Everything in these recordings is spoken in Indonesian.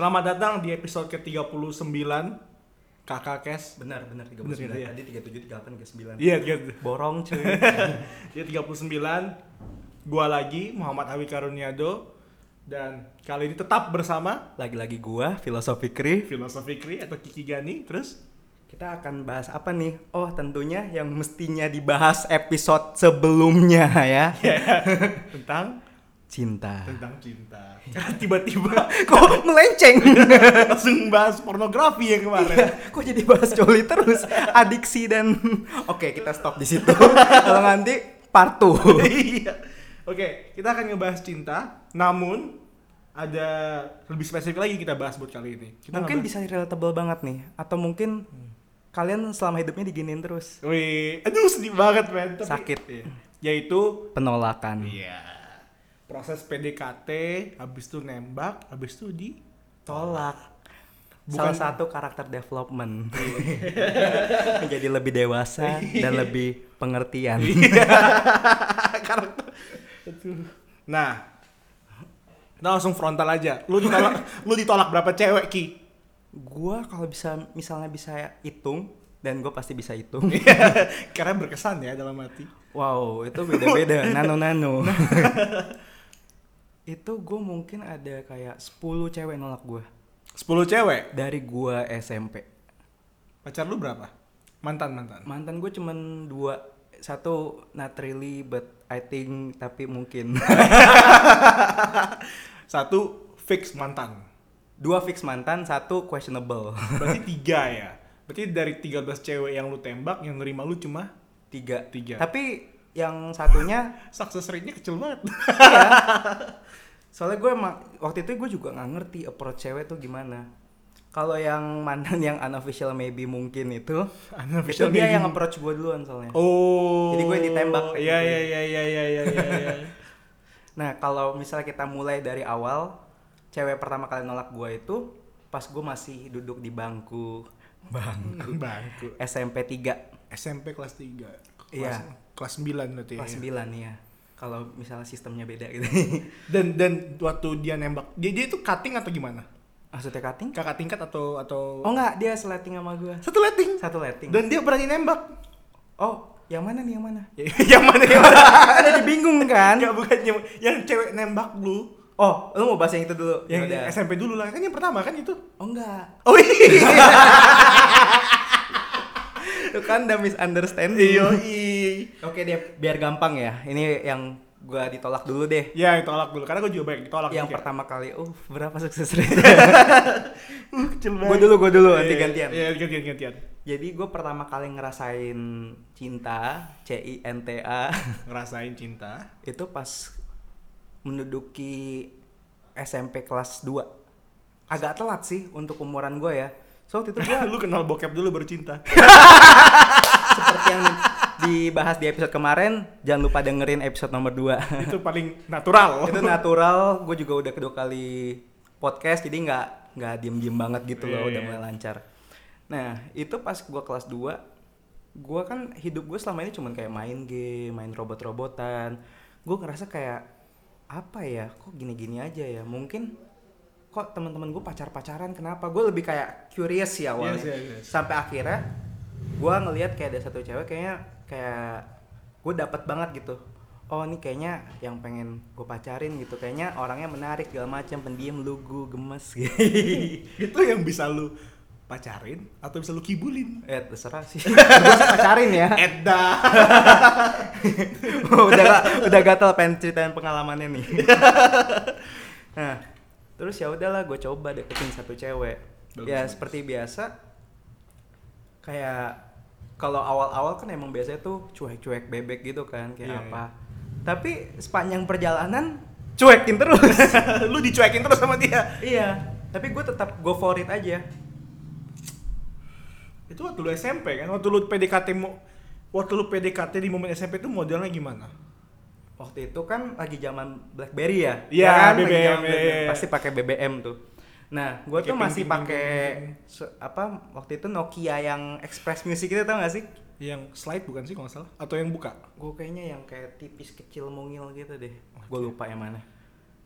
Selamat datang di episode ke-39 Kakak Kes. Benar, benar 39. Benar, iya. Tadi 37, 38, 39. Iya, gitu. Borong cuy. Dia 39. Gua lagi Muhammad Awi Karuniado dan kali ini tetap bersama Lagi-lagi gua Filosofi Kri. Filosofi Kri atau Kiki Gani terus Kita akan bahas apa nih? Oh, tentunya yang mestinya dibahas episode sebelumnya ya. tentang Cinta. tentang cinta. Karena tiba-tiba Kok melenceng? langsung bahas pornografi ya kemarin. Kok jadi bahas coli terus? Adiksi dan Oke, kita stop di situ. Kalau nanti part 2. Iya. Oke, kita akan ngebahas cinta, namun ada lebih spesifik lagi kita bahas buat kali ini. Kita Mungkin ngebahas- bisa relatable banget nih atau mungkin kalian selama hidupnya diginiin terus. Wih, aduh sedih banget men. Tapi- Sakit. Iya. Yaitu Penolakan. Iya. Proses PDKT, habis itu nembak, habis itu di tolak Bukan- salah satu karakter development. Menjadi lebih dewasa dan lebih pengertian. Karakter. Aduh. Nah, kita langsung frontal aja. Lu ditolak, lu ditolak berapa cewek ki? gua kalau bisa misalnya bisa hitung dan gue pasti bisa hitung. Karena berkesan ya dalam hati. wow itu beda beda nano nano itu gue mungkin ada kayak 10 cewek nolak gue 10 cewek. dari gua SMP Pacar lu berapa? Mantan mantan. mantan gue cuman dua satu not really but I think tapi mungkin Satu fix mantan. dua fix mantan satu questionable Berarti tiga ya. Berarti dari 13 cewek yang lu tembak, yang nerima lu cuma tiga Tiga. tapi yang satunya success rate-nya kecil banget. iya. soalnya gue emang waktu itu gue juga nggak ngerti approach cewek tuh gimana kalau yang mantan yang unofficial maybe mungkin itu Unofficial itu dia maybe. yang approach gue duluan soalnya Oh. Jadi gue ditembak. Iya iya iya iya iya iya iya. iya. nah kalau misalnya kita mulai dari awal cewek pertama kali nolak gue itu pas gue masih duduk di bangku bangku Bangku. SMP 3 SMP kelas 3. Kelas, Iya. Kelas 9 berarti kelas ya. 9 ya kalau misalnya sistemnya beda gitu Dan dan waktu dia nembak, dia dia itu cutting atau gimana? maksudnya cutting Kakak tingkat atau atau oh enggak dia sleting sama gue satu letting. satu letting Dan dia berani nembak. oh yang mana nih yang mana yang mana yang mana? jadi bingung kan Enggak bukan yang, yang cewek nembak lu. oh lu mau bahas yang itu dulu Yang Yaudah. SMP dulu lah, kan yang pertama kan itu. oh enggak Oh iya. Itu kan udah misunderstanding Iya. oke deh biar gampang ya ini yang gua ditolak dulu deh Ya, ditolak dulu karena gue juga banyak ditolak. yang juga. pertama kali uh berapa sukses rate Uh, kecil gue dulu gue dulu nanti Iya, gantian Iya, gantian gantian. jadi gue pertama kali ngerasain cinta C I N T A Ngerasain cinta. itu pas menduduki SMP kelas 2 agak telat sih untuk umuran gue ya so waktu itu gue lu kenal bokep dulu baru cinta. seperti yang dibahas di episode kemarin jangan lupa dengerin episode nomor 2 itu paling natural. itu natural gue juga udah kedua kali podcast jadi nggak nggak diem diem banget gitu loh Iya, udah iya. mulai lancar nah itu pas gue kelas 2 gue kan hidup gue selama ini cuman kayak main game main robot-robotan gue ngerasa kayak apa ya kok gini-gini aja ya mungkin kok teman-teman gue pacar-pacaran kenapa? Gue lebih kayak curious sih awalnya. Yes, yes, yes. sampai akhirnya gue ngelihat kayak ada satu cewek kayaknya kayak gue dapat banget gitu. Oh ini kayaknya yang pengen gue pacarin gitu. Kayaknya orangnya menarik segala macam pendiam lugu gemes. Gitu itu yang bisa lu pacarin atau bisa lu kibulin. eh terserah sih. Gue pacarin ya. Edda. udah gak, udah gatel pengen ceritain pengalamannya nih. Nah terus ya udahlah gue coba deketin satu cewek Bagus, ya bagus. seperti biasa kayak kalau awal-awal kan emang biasanya tuh cuek-cuek bebek gitu kan kayak Iya, apa tapi sepanjang perjalanan cuekin terus lu dicuekin terus sama dia. iya tapi gue tetap go for it aja Itu waktu lu SMP kan, waktu lu PDKT mau waktu lu PDKT di momen SMP itu modelnya gimana? Waktu itu kan lagi zaman BlackBerry ya Iya, kan? Lagi BBM, BlackBerry. iya. pasti pakai BBM tuh nah gue tuh masih pakai apa waktu itu Nokia yang Express Music itu tau gak sih Yang slide bukan sih kalau nggak salah? Atau yang buka? gue kayaknya yang kayak tipis kecil mungil gitu deh gue lupa yang mana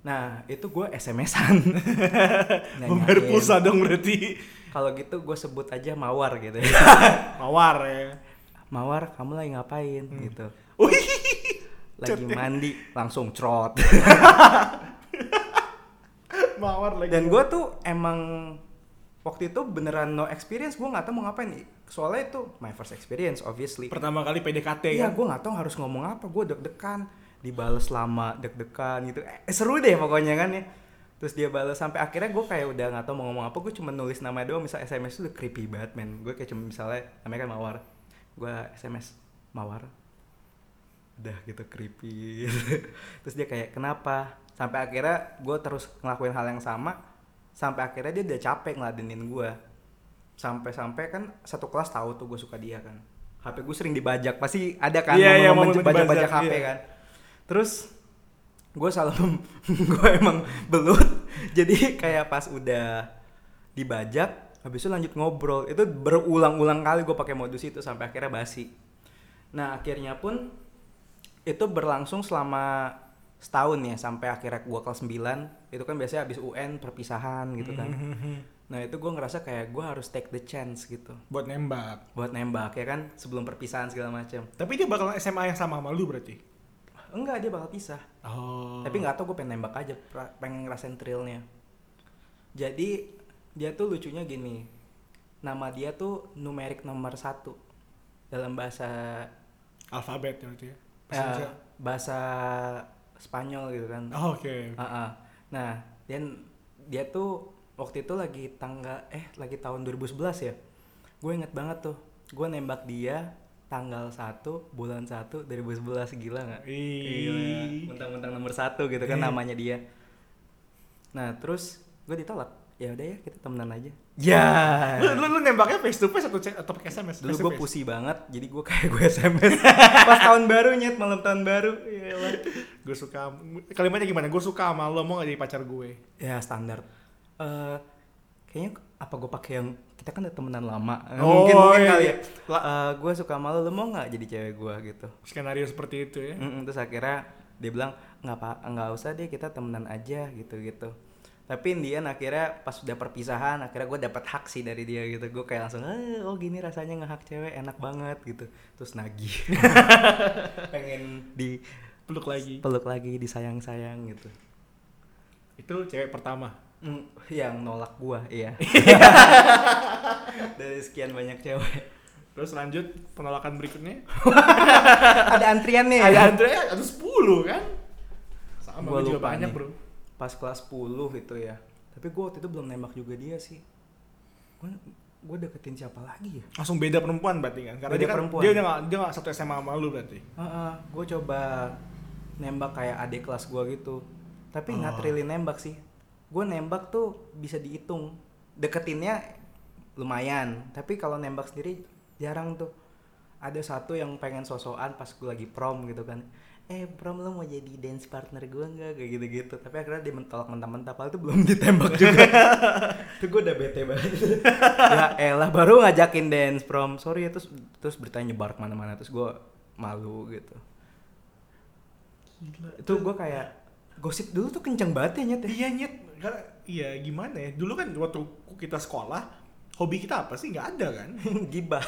Nah, itu gue SMS-an. Membayar pulsa dong berarti. Kalau gitu gue sebut aja Mawar gitu. Mawar ya. Mawar, kamu lagi ngapain gitu. Wih. Lagi mandi, langsung crot. Mawar lagi. Dan gue tuh emang waktu itu beneran no experience, gue nggak tahu mau ngapain. Soalnya itu my first experience, obviously. pertama kali PDKT Iya, kan. gue nggak tahu harus ngomong apa. Gue deg-degan, dibales lama, deg-degan gitu. Eh, seru deh pokoknya kan ya. Terus dia balas sampai akhirnya gue kayak udah nggak tahu mau ngomong apa. Gue cuma nulis nama doang. Misal SMS itu creepy banget, men. Gue kayak cuma misalnya namanya kan Mawar. Gue SMS Mawar. Udah gitu creepy. Terus dia kayak kenapa? Sampai akhirnya gue terus ngelakuin hal yang sama. Sampai akhirnya dia udah capek ngeladenin gue. Sampai-sampai kan satu kelas tahu tuh gue suka dia kan. HP gue sering dibajak, pasti ada kan iya, momen-momen momen bajak-bajak HP iya. kan. Terus gue selalu gue emang belut jadi kayak pas udah dibajak habis itu lanjut ngobrol itu berulang-ulang kali gue pakai modus itu sampai akhirnya basi nah akhirnya pun itu berlangsung selama setahun ya sampai akhirnya gue kelas 9 itu kan biasanya habis UN perpisahan gitu kan. Nah itu gue ngerasa kayak gue harus take the chance gitu. Buat nembak. buat nembak ya kan? Sebelum perpisahan segala macam Tapi dia bakal SMA yang sama sama lu berarti. enggak dia bakal pisah. Oh. tapi nggak tahu gue pengen nembak aja pengen ngerasain thrillnya. Jadi dia tuh lucunya gini. Nama dia tuh numerik nomor satu dalam bahasa alfabet ya berarti ya. Indonesia. bahasa Spanyol gitu kan Oh, Oke. Ah, ah. nah dan dia tuh waktu itu lagi tanggal eh lagi tahun 2011 ya gue inget banget tuh gue nembak dia tanggal 1 bulan 1 2011 gila nggak. Gila, mentang-mentang nomor satu gitu kan Iya. namanya dia. Nah terus gue ditolak. Ya udah ya kita temenan aja. Ya. Lu, lu, lu nembaknya face to face atau cek atau pakai SMS? Dulu gue face? pusi banget, jadi gue kayak gue SMS pas tahun baru nyet malam tahun baru. Iyalah. Gue suka kalimatnya gimana? Gue suka sama lo mau gak jadi pacar gue? Ya standar. Eh kayaknya apa gue pakai yang kita kan udah temenan lama. Eh, Oh, mungkin mungkin iya. kali ya. gue suka malu, lo mau nggak jadi cewek gue gitu. Skenario seperti itu ya. Mm-mm, terus akhirnya dia bilang nggak apa nggak usah deh kita temenan aja gitu gitu tapi Indian akhirnya pas udah perpisahan akhirnya gue dapat hak sih dari dia gitu gue kayak langsung "Eh, oh gini rasanya ngehak cewek enak banget gitu terus nagih pengen Peluk lagi. dipeluk lagi disayang sayang gitu Itu cewek pertama. Mm, yang nolak gua iya dari sekian banyak cewek Terus lanjut penolakan berikutnya. ada antrian nih Ada Andre ada 10 kan? Sama Gua gue juga banyak, nih. Bro. Pas kelas 10 itu ya. Tapi gue waktu itu belum nembak juga dia sih. Gue gue deketin siapa lagi ya? Langsung beda perempuan berarti kan? Karena Beda dia kan perempuan. dia udah gak, dia gak satu SMA sama lu berarti. gue coba nembak kayak adik kelas gue gitu. Tapi Oh. nggak really nembak sih. Gue nembak tuh bisa dihitung. Deketinnya lumayan. Tapi kalau nembak sendiri jarang tuh. Ada satu yang pengen sosokan pas gue lagi prom gitu kan eh prom lo mau jadi dance partner gue nggak? Kayak gitu gitu tapi akhirnya dia mentolak mentah-mentah padahal itu belum ditembak juga. Itu gue udah bete banget. Ya elah baru ngajakin dance prom sorry ya terus terus beritanya nyebar ke mana-mana terus gue malu gitu. Gila. itu gue kayak gosip dulu tuh kenceng banget ya nyet ya? Iya nyet, karena iya gimana ya? Dulu kan waktu kita sekolah, hobi kita apa sih? Nggak ada kan? gibah.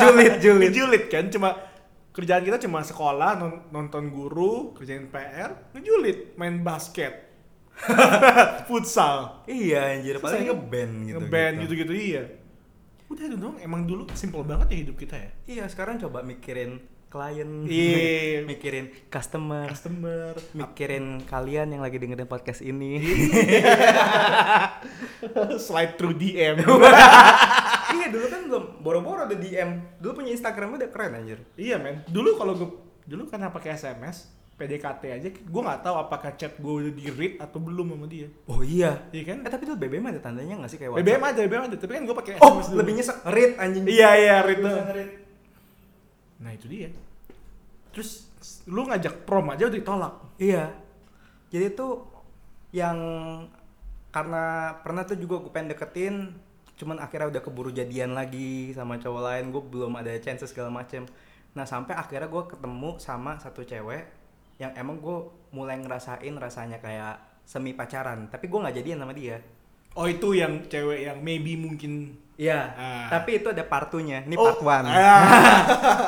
Julid julid. Ngejulit kan, cuma kerjaan kita cuma sekolah, non- nonton guru, kerjain PR, ngejulit, main basket, futsal, iya anjir paling ngeband gitu ngeband gitu-gitu iya. Udah itu dong, emang dulu simple banget ya hidup kita ya. iya sekarang coba mikirin klien Iya. mikirin customer Customer, mikirin kalian yang lagi dengerin podcast ini slide through DM. Iya dulu kan belum boro-boro ada DM dulu punya Instagram udah keren anjir iya men, dulu kalau gue dulu karena pakai SMS, PDKT aja, gue nggak tahu apakah chat gue udah di read atau belum sama dia. oh iya Iya kan? eh tapi tuh BBM ada tandanya nggak sih kayak BBM WhatsApp? aja, BBM aja, tapi kan gue pakai oh SMS dulu. lebih nyesek read anjing Iya iya, read. Nah itu dia. Terus lu ngajak prom aja udah ditolak. Iya. Jadi tuh yang karena pernah tuh juga gue pengen deketin, cuman akhirnya udah keburu jadian lagi sama cowok lain, gue belum ada chances segala macem. Nah sampai akhirnya gue ketemu sama satu cewek yang emang gue mulai ngerasain rasanya kayak semi pacaran tapi gue nggak jadian sama dia Oh itu yang cewek yang maybe mungkin Iya, Ah. tapi itu ada partunya. Ini Oh, part one. ah.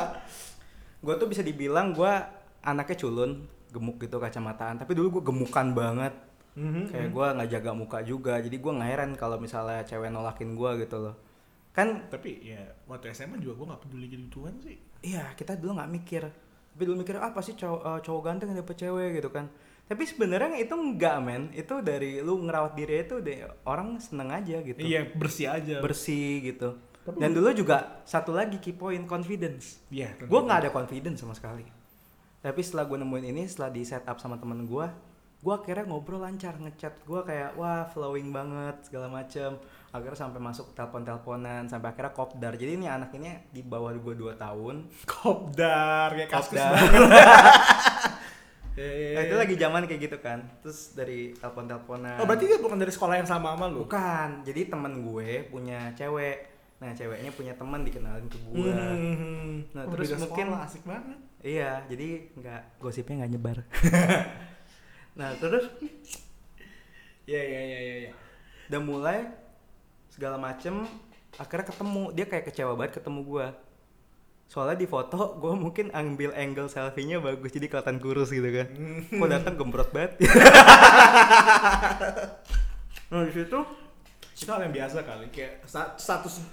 gue tuh bisa dibilang gue anaknya culun, gemuk gitu kacamataan. Tapi dulu gue gemukan banget. Mhm. Kayak gue nggak jaga muka juga. Jadi gue nggak heran kalau misalnya cewek nolakin gue gitu loh. Kan Tapi ya waktu SMA juga gue gak peduli gitu gituan sih. iya kita dulu nggak mikir. Tapi dulu mikir apa sih cowok, eh, cowok ganteng yang dapet cewek gitu kan. Tapi sebenarnya itu enggak men. Itu dari lu ngerawat diri itu deh orang seneng aja gitu. Iya bersih aja. Bersih gitu. Tapi Dan dulu juga satu lagi key point confidence. Iya. gue nggak ada confidence sama sekali tapi setelah gue nemuin ini setelah di setup sama temen gue gue akhirnya ngobrol lancar ngechat gue kayak wah flowing banget segala macem akhirnya sampai masuk telepon teleponan sampai akhirnya kopdar jadi ini anak ini di bawah gue 2 tahun Kopdar kayak kaskus Kopdar. banget. nah, itu lagi zaman kayak gitu kan terus dari telepon teleponan Oh berarti dia bukan dari sekolah yang sama sama lu? bukan jadi temen gue punya cewek nah ceweknya punya teman dikenalin ke gue Hmm. Nah, Oh, terus mungkin- sekolah, asik banget. Iya, jadi nggak gosipnya nggak nyebar. nah terus Iya iya iya iya. iya. udah mulai segala macem akhirnya ketemu dia kayak kecewa banget ketemu gua soalnya di foto gua mungkin ambil angle selfie-nya bagus jadi kelihatan kurus gitu kan kok datang gembrot banget nah di situ Itu hal yang biasa kali. Kayak sta- status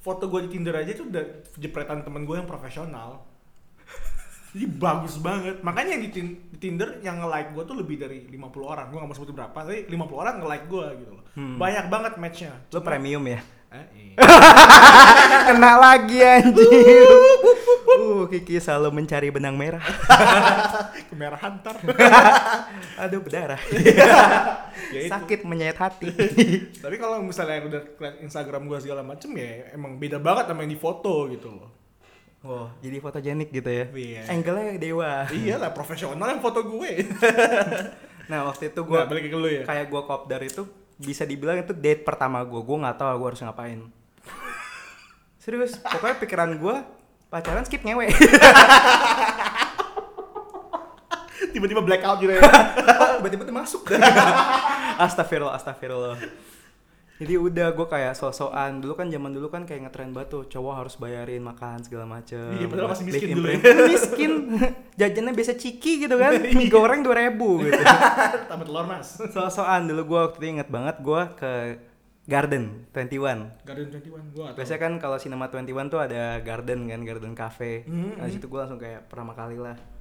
foto gue di Tinder aja tuh udah jepretan temen gue yang profesional. Jadi bagus banget. Makanya di, di Tinder yang nge-like gue tuh lebih dari 50 orang. Gue gak mau sebutin berapa, tapi 50 orang nge-like gue gitu loh. Hmm. Banyak banget matchnya. lo premium ya Eh, iya. kena lagi anjir uh Kiki selalu mencari benang merah Kemerahan ntar. aduh berdarah Ya sakit menyayat hati Tapi kalau misalnya udah Instagram gue segala macem ya emang beda banget sama yang di foto gitu loh. Wow, jadi fotogenik gitu ya? Iya. Angle-nya dewa. Iya lah profesional yang foto gue. Nah waktu itu Gue gue balik ke lu ya. kayak gue kopdar itu bisa dibilang itu date pertama gue. Gue nggak tahu gue harus ngapain. Serius, pokoknya pikiran gue pacaran skip ngewe. Tiba-tiba blackout gitu ya. Oh, Tiba-tiba masuk. astagfirullah, astagfirullah. Jadi udah gue kayak so-soan dulu kan zaman dulu kan kayak ngetren batu cowok harus bayarin makan segala macem. Iya, padahal masih miskin dulu ya. miskin. Jajannya biasa ciki gitu kan. Mie goreng 2000 gitu. Tambah telur mas. So-soan dulu gue waktu itu inget banget gue ke Garden 21 Garden 21 gue atau Biasanya kan kalau Cinema 21 tuh ada garden kan, garden cafe Hmm, Nah situ gue langsung kayak pertama kali lah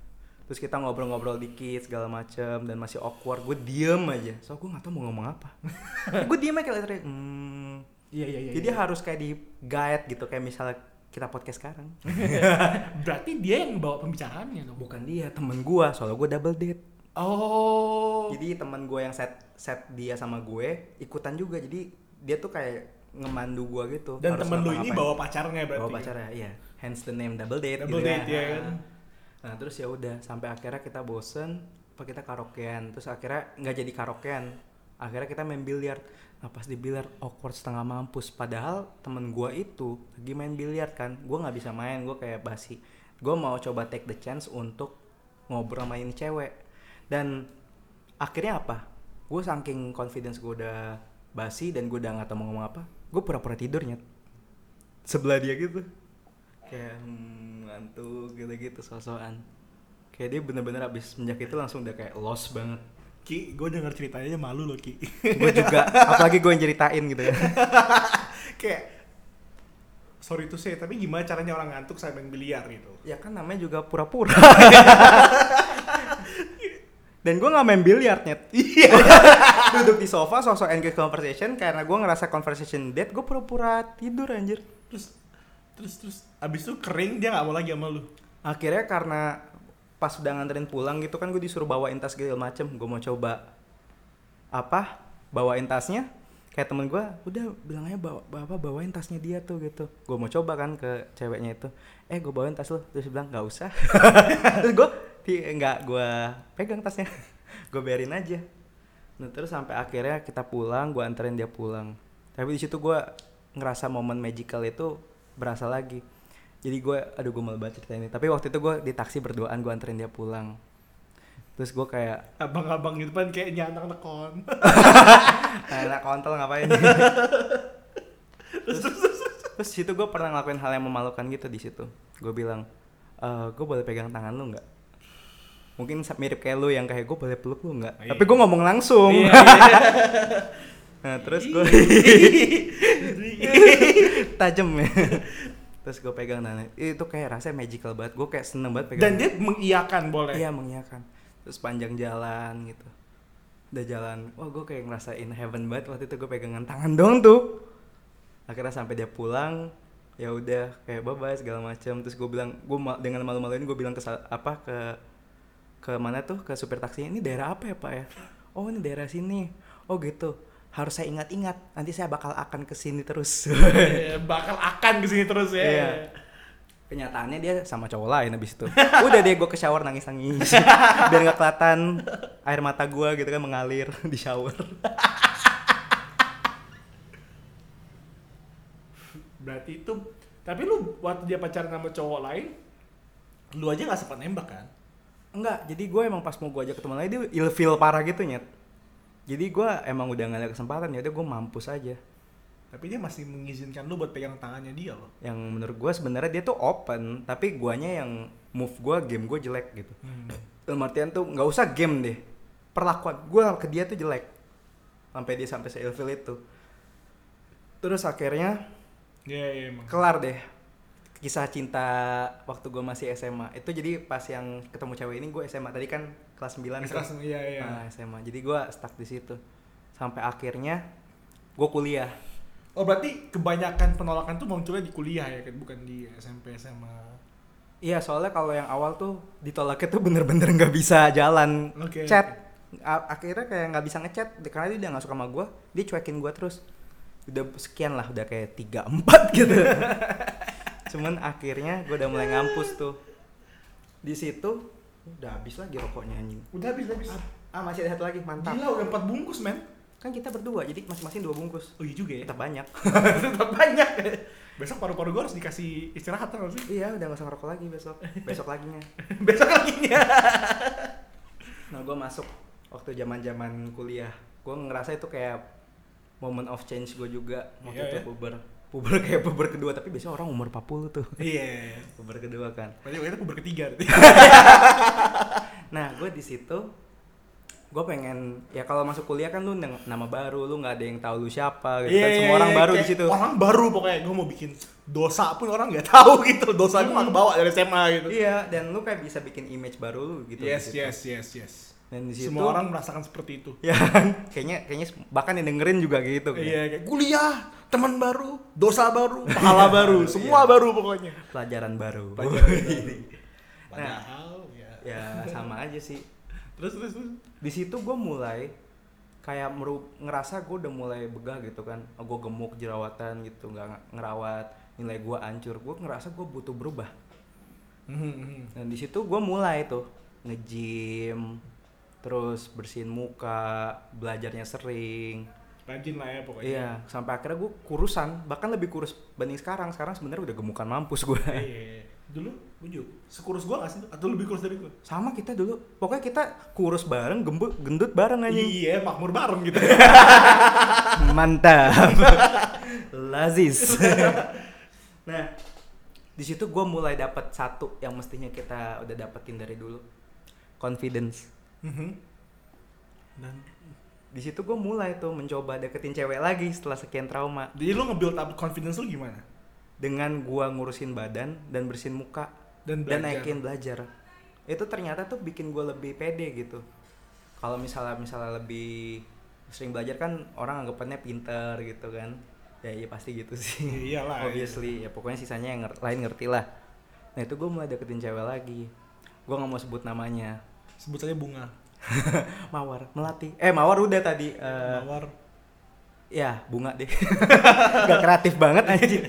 Terus kita ngobrol-ngobrol dikit segala macem dan masih awkward Gue diem aja, so gue gak tau mau ngomong apa Gue diem aja kayak literally, hmm. Iya iya iya. Jadi harus kayak di guide gitu, kayak misalnya kita podcast sekarang Berarti dia yang bawa pembicaraannya dong. Bukan dia, temen gue, soalnya gue double date Oh. Jadi teman gue yang set set dia sama gue ikutan juga. Jadi dia tuh kayak ngemandu gue gitu. Dan Harus temen lu ini bawa pacarnya berarti. bawa pacarnya, iya. Hence the name double date. Double gitu date, ya kan. Nah terus ya udah sampai akhirnya kita bosen, apa kita karaokean. Terus akhirnya nggak jadi karaokean. Akhirnya kita main biliar. Nah pas di biliar awkward setengah mampus. Padahal temen gue itu lagi main biliar kan. Gue nggak bisa main, gue kayak basi. Gue mau coba take the chance untuk ngobrol sama ini cewek. Dan akhirnya apa? Gue saking confidence gue udah basi dan gue udah nggak tahu mau ngomong apa. Gue pura-pura tidur nyet. Sebelah dia gitu kayak hmm, ngantuk gitu-gitu sosokan. Kayak dia bener-bener abis semenjak itu langsung udah kayak lost banget. Ki, gue denger ceritanya aja malu loh Ki. gue juga apalagi gue yang ceritain gitu ya. Kayak sorry to say, tapi gimana caranya orang ngantuk saat main biliar gitu? ya kan namanya juga pura-pura. Dan gue nggak main biliar net iya. Duduk di sofa sosok engage conversation karena gue ngerasa conversation dead gue pura-pura tidur anjir. Terus terus terus abis itu kering dia nggak mau lagi sama lu. akhirnya karena pas udah nganterin pulang gitu kan gue disuruh bawain tas segala macem. Gue mau coba apa bawain tasnya. Kayak temen gue udah bilang aja bawa bapak bawain tasnya dia tuh gitu. Gue mau coba kan ke ceweknya itu. Eh gue bawain tas lo terus bilang nggak usah. Terus gue nggak gue pegang tasnya. Gue biarin aja. Nah terus sampai akhirnya kita pulang gue anterin dia pulang. Tapi di situ gue ngerasa momen magical itu berasa lagi. Jadi gue aduh gue malu banget cerita ini. Tapi waktu itu gue di taksi berduaan gue anterin dia pulang. Terus gue kayak Abang-abang gitu kan kayaknya anak nekon. anak kontol ngapain? Terus, terus situ gue pernah ngelakuin hal yang memalukan gitu di situ. Gue bilang e, gue boleh pegang tangan lu nggak? Mungkin mirip kayak lu yang kayak gue boleh peluk lu nggak? Iya. tapi gue ngomong langsung. Iya, nah terus gue tajem ya terus gue pegang tangan itu kayak rasanya magical banget gue kayak seneng banget pegang Dan dia mengiyakan boleh. Iya mengiyakan. Terus panjang jalan gitu. Udah jalan, wah gue kayak ngerasain heaven banget waktu itu gue pegangan tangan dong tuh. Akhirnya sampai dia pulang, ya udah kayak bye bye segala macam. Terus gue bilang, gue dengan malu-maluin gue bilang ke apa ke ke mana tuh ke supir taksinya ini daerah apa ya pak ya? Oh ini daerah sini. Oh gitu. Harus saya ingat-ingat. Nanti saya bakal akan ke sini terus. Iya, bakal akan ke sini terus ya. Iya. Kenyataannya dia sama cowok lain abis itu. Udah deh gue ke shower nangis-nangis. Biar nggak kelihatan air mata gue gitu kan mengalir di shower. Berarti itu tapi lu waktu dia pacaran sama cowok lain, lu aja nggak sempat nembak kan? Enggak, jadi gue emang pas mau gue ajak ketemu lagi dia ilfeel parah gitu nyet. Jadi gue emang udah gak ada kesempatan ya udah gue mampus aja. Tapi dia masih mengizinkan lu buat pegang tangannya dia loh. Yang menurut gue sebenarnya dia tuh open, tapi guanya yang move gue game gue jelek gitu. Hmm. Dalam artian tuh nggak usah game deh, perlakuan gue ke dia tuh jelek. Sampai dia sampai se ilfeel itu. Terus akhirnya Iya, iya emang. kelar deh kisah cinta waktu gue masih SMA itu jadi pas yang ketemu cewek ini gue SMA tadi kan kelas 9 tuh. Kelas iya iya. Nah, SMA jadi gue stuck di situ sampai akhirnya gue kuliah Oh berarti kebanyakan penolakan tuh munculnya di kuliah ya kan, bukan di SMP SMA. iya soalnya kalau yang awal tuh ditolaknya tuh bener-bener nggak bisa jalan Oke. chat akhirnya kayak nggak bisa ngechat karena dia nggak suka sama gue dia cuekin gue terus udah sekian lah udah kayak tiga empat gitu cuman akhirnya gue udah mulai ngampus tuh di situ udah habis lagi rokoknya anjing Udah habis habis. ah masih ada satu lagi mantap Gila udah empat bungkus men. kan kita berdua jadi masing-masing dua bungkus Oh iya juga ya. tetap banyak Tetap banyak. Besok paru-paru gue harus dikasih istirahat kan sih? iya udah gak usah ngerokok lagi besok besok laginya Besok laginya. nah gue masuk waktu zaman zaman kuliah gue ngerasa itu kayak moment of change gue juga waktu Iya, itu ya. puber puber kayak puber kedua tapi biasanya orang umur 40 tuh Iya. puber kedua kan Berarti kita puber ketiga nah gue di situ gue pengen ya kalau masuk kuliah kan lu nama baru lu nggak ada yang tahu lu siapa gitu kan semua orang baru di Iya, situ Orang baru pokoknya gue mau bikin dosa pun orang nggak tahu gitu. Dosa gue nggak bawa dari SMA gitu. iya dan lu kayak bisa bikin image baru lu gitu Yes yes yes yes. dan di situ Semua orang merasakan seperti itu. ya kan? kayaknya kayaknya bahkan yang dengerin juga gitu kan. Iya kayak kuliah, teman baru, dosa baru, pahala baru, semua baru pokoknya. pelajaran baru Pelajaran baru. Padahal ya. ya sama aja sih Terus terus terus. di situ gue mulai kayak meru ngerasa gue udah mulai begah gitu kan oh, gue gemuk jerawatan gitu nggak ng- ngerawat nilai gue hancur gue ngerasa gue butuh berubah Mhm, dan di situ gue mulai tuh nge-gym terus bersihin muka belajarnya sering Rajin lah ya pokoknya. iya sampai akhirnya gue kurusan bahkan lebih kurus banding sekarang sekarang sebenarnya udah gemukan mampus gue Iya. Dulu gue juga sekurus gue gak sih? Atau lebih kurus dari gue? sama kita dulu pokoknya kita kurus bareng gembut gendut bareng anjing Iya, makmur bareng gitu. mantap lazis nah di situ gue mulai dapat satu yang mestinya kita udah dapetin dari dulu confidence Mhm. Dan di situ gue mulai tuh mencoba deketin cewek lagi setelah sekian trauma. Jadi lu nge-build up confidence lu gimana? dengan gua ngurusin badan dan bersihin muka Dan dan naikin belajar. Itu ternyata tuh bikin gue lebih pede gitu. Kalau misalnya misalnya lebih sering belajar kan orang anggapannya pinter gitu kan. Ya iya pasti gitu sih. Ya iyalah, obviously. ya pokoknya sisanya yang nger- lain ngerti lah. Nah itu gue mulai deketin cewek lagi. Gue nggak mau sebut namanya. Sebut saja bunga. mawar melati eh mawar udah tadi eh, Mawar. ya bunga deh gak kreatif banget anjir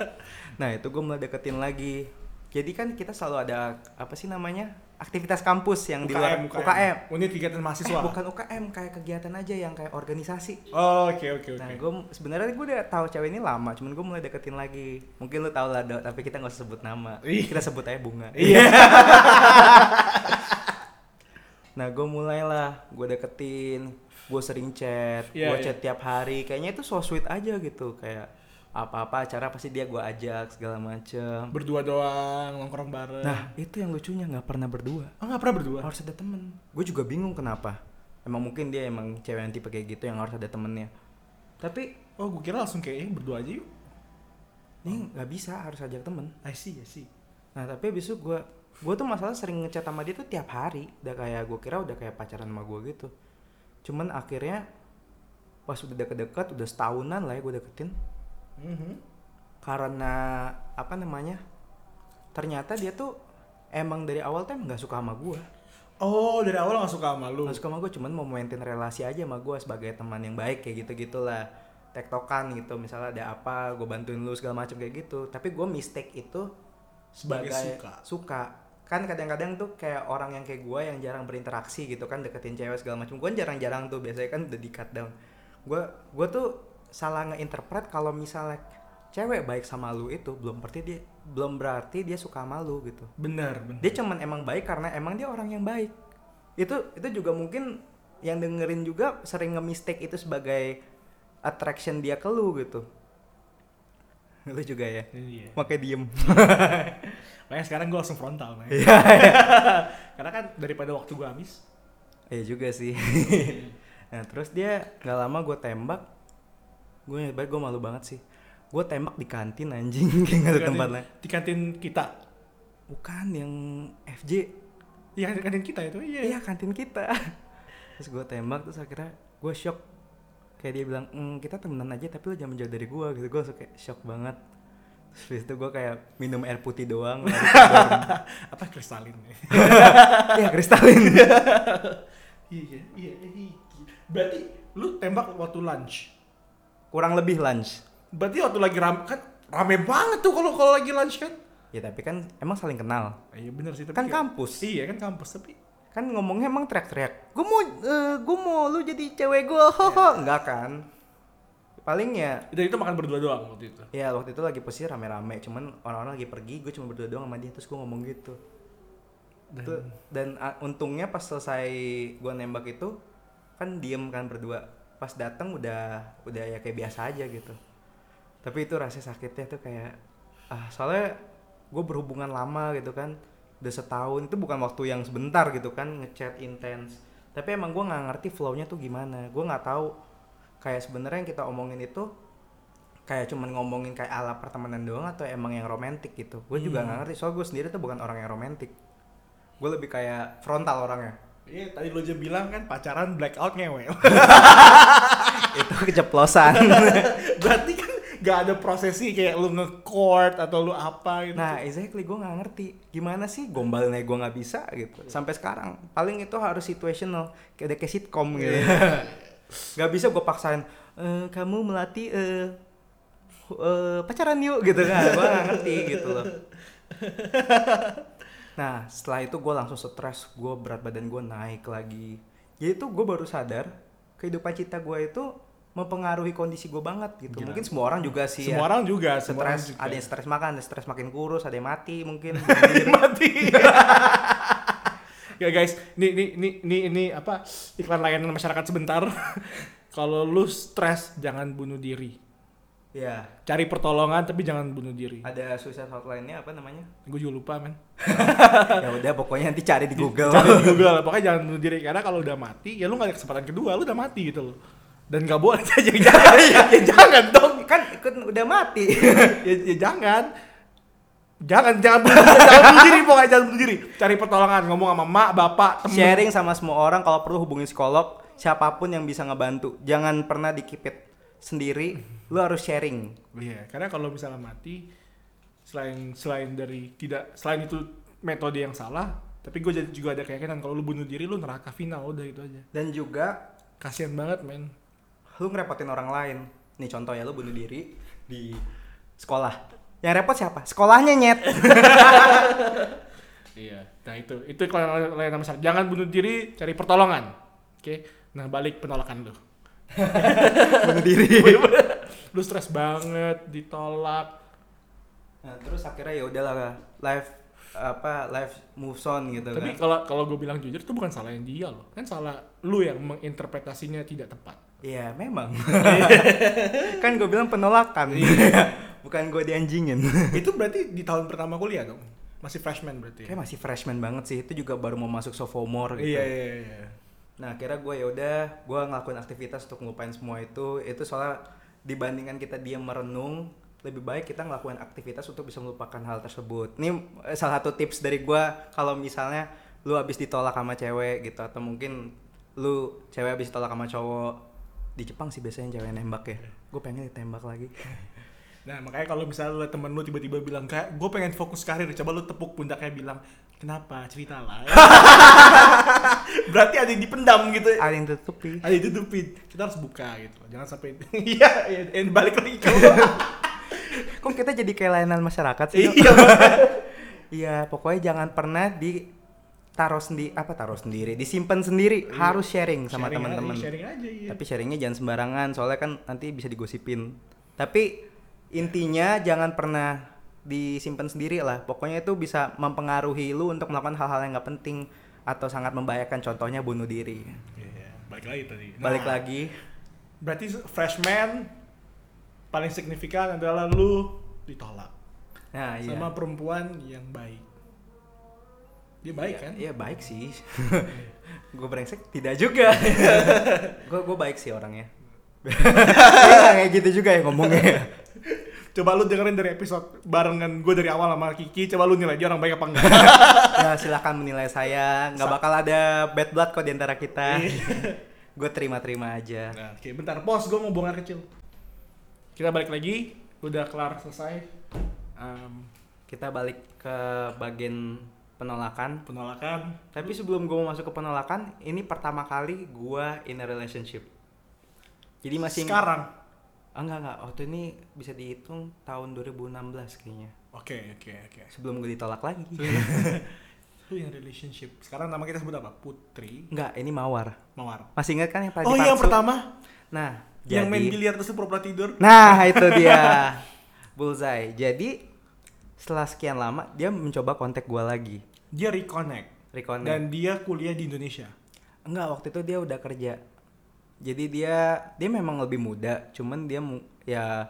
nah itu gue mulai deketin lagi jadi kan kita selalu ada apa sih namanya aktivitas kampus yang di luar UKM, Unit kegiatan Eh, mahasiswa. bukan UKM kayak kegiatan aja yang kayak organisasi Oh, oke oke oke. nah gue sebenarnya gue udah tahu cewek ini lama cuman gue mulai deketin lagi mungkin lu tau lah tapi kita nggak usah sebut nama Ih. kita sebut aja bunga Iya. Nah gue mulailah, gue deketin, gue sering chat, Iya, gue iya. chat tiap hari. Kayaknya itu so sweet aja gitu, kayak apa-apa acara pasti dia gue ajak segala macem. Berdua doang, nongkrong bareng. Nah itu yang lucunya nggak pernah berdua, oh, nggak pernah berdua. harus ada temen. Gue juga bingung kenapa. Emang mungkin dia emang cewek yang tipe kayak gitu yang harus ada temennya. Tapi Oh, gue kira langsung kayak eh, berdua aja yuk. ini nggak bisa harus ajak temen. I see, I see. Nah tapi itu gue gue tuh masalah sering ngechat sama dia tuh tiap hari. Udah kayak gue kira udah kayak pacaran sama gue gitu. Cuman akhirnya pas udah deket-deket udah setahunan lah ya gue deketin. Mhm. karena apa namanya ternyata dia tuh emang dari awal tuh nggak suka sama gue Oh, dari awal gak suka sama lu. nggak suka sama gue cuman mau maintain relasi aja sama gue sebagai teman yang baik kayak gitu gitulah tektokan gitu misalnya ada apa gue bantuin lu segala macam kayak gitu. Tapi gue mistake itu Sebagai sebagai suka. suka kan kadang-kadang tuh kayak orang yang kayak gue yang jarang berinteraksi gitu kan deketin cewek segala macam gue jarang-jarang tuh biasanya kan udah di cut down. Gue gue tuh salah ngeinterpret kalau misalnya cewek baik sama lu itu belum berarti dia belum berarti dia suka sama lu gitu. Benar, benar. dia cuman emang baik karena emang dia orang yang baik. Itu itu juga mungkin yang dengerin juga sering nge-mistake itu sebagai attraction dia ke lu gitu lu juga ya Iya. makanya diem Makanya sekarang gue langsung frontal, man. Iya. Karena kan daripada waktu gue habis. Iya juga sih. nah terus dia nggak lama gue tembak. Gue baik gue malu banget sih. Gue tembak di kantin anjing kayak nggak ada Di tempat lain. Di kantin kita. Bukan yang FJ. Iya, kantin kita itu. Iya. Iya kantin kita. terus gue tembak terus akhirnya gue shock. Kayak dia bilang, "Mm, kita temenan aja tapi lo jangan menjauh dari gue gitu. Gue kayak shock banget. Terus itu gue kayak minum air putih doang. Apa kristalin? Iya kristalin. iya, iya, iya. Berarti lu tembak waktu lunch. Kurang lebih lunch. Berarti waktu lagi rame kan rame banget tuh kalau kalau lagi lunch kan? Ya tapi kan emang saling kenal. Iya bener sih tapi Kan kampus. Iya kan kampus tapi kan ngomongnya emang teriak-teriak. Gue mau eh, gue mau lu jadi cewek gue hoho enggak kan? Paling ya dan itu makan berdua doang waktu itu. ya waktu itu lagi posisi rame-rame. Cuman orang-orang lagi pergi gue cuma berdua doang sama dia. Terus gue ngomong gitu. Dan, Tuh, dan ah, untungnya pas selesai gue nembak itu kan diem kan berdua. Pas datang udah udah ya kayak biasa aja gitu. Tapi itu rasa sakitnya tuh kayak ah soalnya gue berhubungan lama gitu kan udah setahun itu bukan waktu yang sebentar gitu kan ngechat intens. Tapi emang gue nggak ngerti flownya tuh gimana. Gue nggak tahu. Kayak sebenarnya yang kita omongin itu kayak cuman ngomongin kayak ala pertemanan doang atau emang yang romantis gitu. Gue juga Hmm. nggak ngerti. Soal gue sendiri tuh bukan orang yang romantis gue lebih kayak frontal orangnya. Iya tadi lo aja bilang kan pacaran blackout ngewe. itu keceplosan. Berarti gak ada prosesi kayak lu nge-court atau lu apa gitu. nah exactly gue nggak ngerti. Gimana sih gombalnya gue nggak bisa gitu. Sampai sekarang paling itu harus situational kayak ada kayak sitcom gitu. Nggak bisa gue paksain "Eh, kamu melatih eh eh, pacaran yuk gitu kan. Gue nggak ngerti gitu loh. Nah setelah itu gue langsung stres gue berat badan gue naik lagi. Jadi itu gue baru sadar kehidupan cinta gue itu mempengaruhi kondisi gue banget gitu Gila. mungkin semua orang juga sih semua ya orang juga, stres ada yang stres makan ada yang stres makin kurus ada yang mati mungkin mati. ya guys, ini ini ini ini, ini apa iklan layanan masyarakat sebentar. Kalau lu stres jangan bunuh diri. ya Cari pertolongan tapi jangan bunuh diri. ada suicide hotline-nya apa namanya Gue juga lupa men. ya udah pokoknya nanti cari di Google Cari di Google, pokoknya jangan bunuh diri karena kalau udah mati ya lu gak ada kesempatan kedua, lu udah mati gitu loh. Dan gak boleh jadi jangan, ya, jangan dong. kan ikut udah mati ya, ya jangan. Jangan, jangan jangan bunuh diri, pokoknya jangan bunuh diri. Cari pertolongan, ngomong sama mak, bapak, temen. sharing sama semua orang kalau perlu hubungin psikolog siapa pun yang bisa ngebantu jangan pernah dikipit sendiri lu harus sharing Iya, karena kalau misalnya mati selain selain dari tidak selain itu metode yang salah, tapi gue juga ada keyakinan kalau lu bunuh diri lu neraka final udah itu aja. dan juga Kasian banget men. Lu ngerepotin orang lain nih contoh ya lu bunuh diri di sekolah yang repot siapa sekolahnya nyet Iya. Nah itu itu iklan layanan masyarakat. Jangan bunuh diri, cari pertolongan. Oke. Nah balik penolakan lu. bunuh diri lu stres banget, ditolak. nah terus akhirnya ya udahlah life apa life moves on gitu Tapi kan. kalau kalau gue bilang jujur itu bukan salah yang dia loh. Kan salah lu yang menginterpretasinya tidak tepat. Iya memang. kan gue bilang penolakan. Bukan gue dianjingin. itu berarti di tahun pertama kuliah dong. Masih freshman berarti. Kayak masih freshman banget sih. Itu juga baru mau masuk sophomore gitu. Iya iya iya. Nah akhirnya gue ya udah gue ngelakuin aktivitas untuk ngelupain semua itu. Itu soalnya dibandingkan kita diam merenung, lebih baik kita ngelakuin aktivitas untuk bisa melupakan hal tersebut. Ini eh, salah satu tips dari gue kalau misalnya lu abis ditolak sama cewek gitu atau mungkin lu cewek abis ditolak sama cowok di Jepang sih biasanya cewek nembak ya. Gue pengen ditembak lagi. Nah makanya kalau misalnya temen lu tiba-tiba bilang kayak gue pengen fokus karir, coba lu tepuk pundaknya bilang kenapa ceritalah. Berarti ada yang dipendam gitu. Ada yang tutupi. Ada yang ditutupin. Kita harus buka gitu. Jangan sampai iya, iya, eh, balik lagi coba. Kok kita jadi kayak layanan masyarakat sih? Iya. Iya, pokoknya jangan pernah di taruh sendiri apa taruh sendiri, disimpan sendiri, harus sharing sama teman-teman. aja, Sharing aja iya. Tapi sharingnya jangan sembarangan, soalnya kan nanti bisa digosipin. Tapi intinya jangan pernah disimpan sendiri lah. Pokoknya itu bisa mempengaruhi lu untuk melakukan hal-hal yang nggak penting atau sangat membahayakan. Contohnya bunuh diri. Iya, balik lagi tadi. Balik Nah, lagi. Berarti freshman paling signifikan adalah lu ditolak Nah, iya. sama perempuan yang baik. Dia baik kan? Iya baik sih. gue brengsek tidak juga. gue gue baik sih orangnya. Iya kayak gitu juga ya ngomongnya. Coba lu dengerin dari episode barengan gue dari awal sama Kiki, coba lu nilai dia orang baik apa enggak. ya silahkan menilai saya. Nggak bakal ada bad blood kok di antara kita. gue terima-terima aja. nah, oke, bentar, pos gue mau buang air kecil. Kita balik lagi, udah kelar selesai. Em, Kita balik ke bagian penolakan. penolakan. Tapi sebelum gue mau masuk ke penolakan, ini pertama kali gue in a relationship. Jadi masih sekarang. Ah, enggak enggak, waktu ini bisa dihitung tahun 2016 kayaknya. Oke, oke, oke. Sebelum gue ditolak lagi. Lu yang relationship. Sekarang nama kita sebut apa? Putri Enggak, ini Mawar. Mawar. Masih ingat kan yang pada Oh iya, yang pertama Nah, yang main biliar terus pura-pura tidur. Nah, itu dia. Bullseye. Jadi setelah sekian lama dia mencoba kontak gua lagi. Dia reconnect. Reconnect. Dan dia kuliah di Indonesia. Enggak, waktu itu dia udah kerja. Jadi dia dia memang lebih muda, cuman dia mu- ya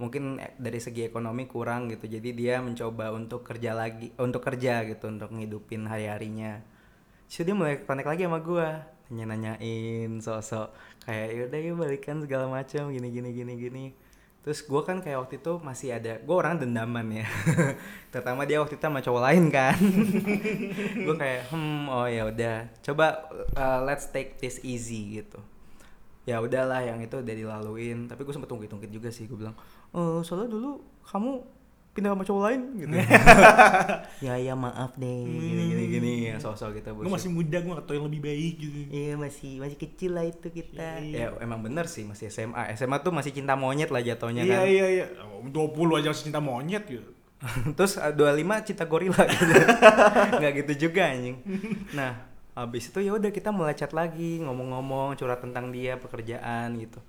mungkin dari segi ekonomi kurang gitu. Jadi dia mencoba untuk kerja lagi, untuk kerja gitu, untuk ngidupin hari-harinya. Terus dia mulai connect lagi sama gua, nanya-nanyain sosok kayak yaudah yuk balikan segala macam gini gini gini gini. Terus gua kan kayak waktu itu masih ada, gua orang dendaman ya. Terutama dia waktu itu sama cowok lain kan. gue kayak hmm oh ya udah coba uh, let's take this easy gitu ya udahlah yang itu udah dilaluin tapi gue sempet tungkit-tungkit juga sih gue bilang eh soalnya dulu kamu pindah sama cowok lain gitu ya ya maaf deh gini gini gini ya sosok gitu Gue masih muda, gue gak tau yang lebih baik gitu. Iya masih masih kecil lah itu kita. Iya. Ya emang bener sih masih SMA. SMA tuh masih cinta monyet lah jatuhnya Iya, kan. iya, iya. 20 aja masih cinta monyet gitu. Terus eh, 25 cinta gorila gitu. Nggak gitu juga anjing. Nah, habis itu ya udah kita mulai chat lagi, ngomong-ngomong, curhat tentang dia, pekerjaan gitu.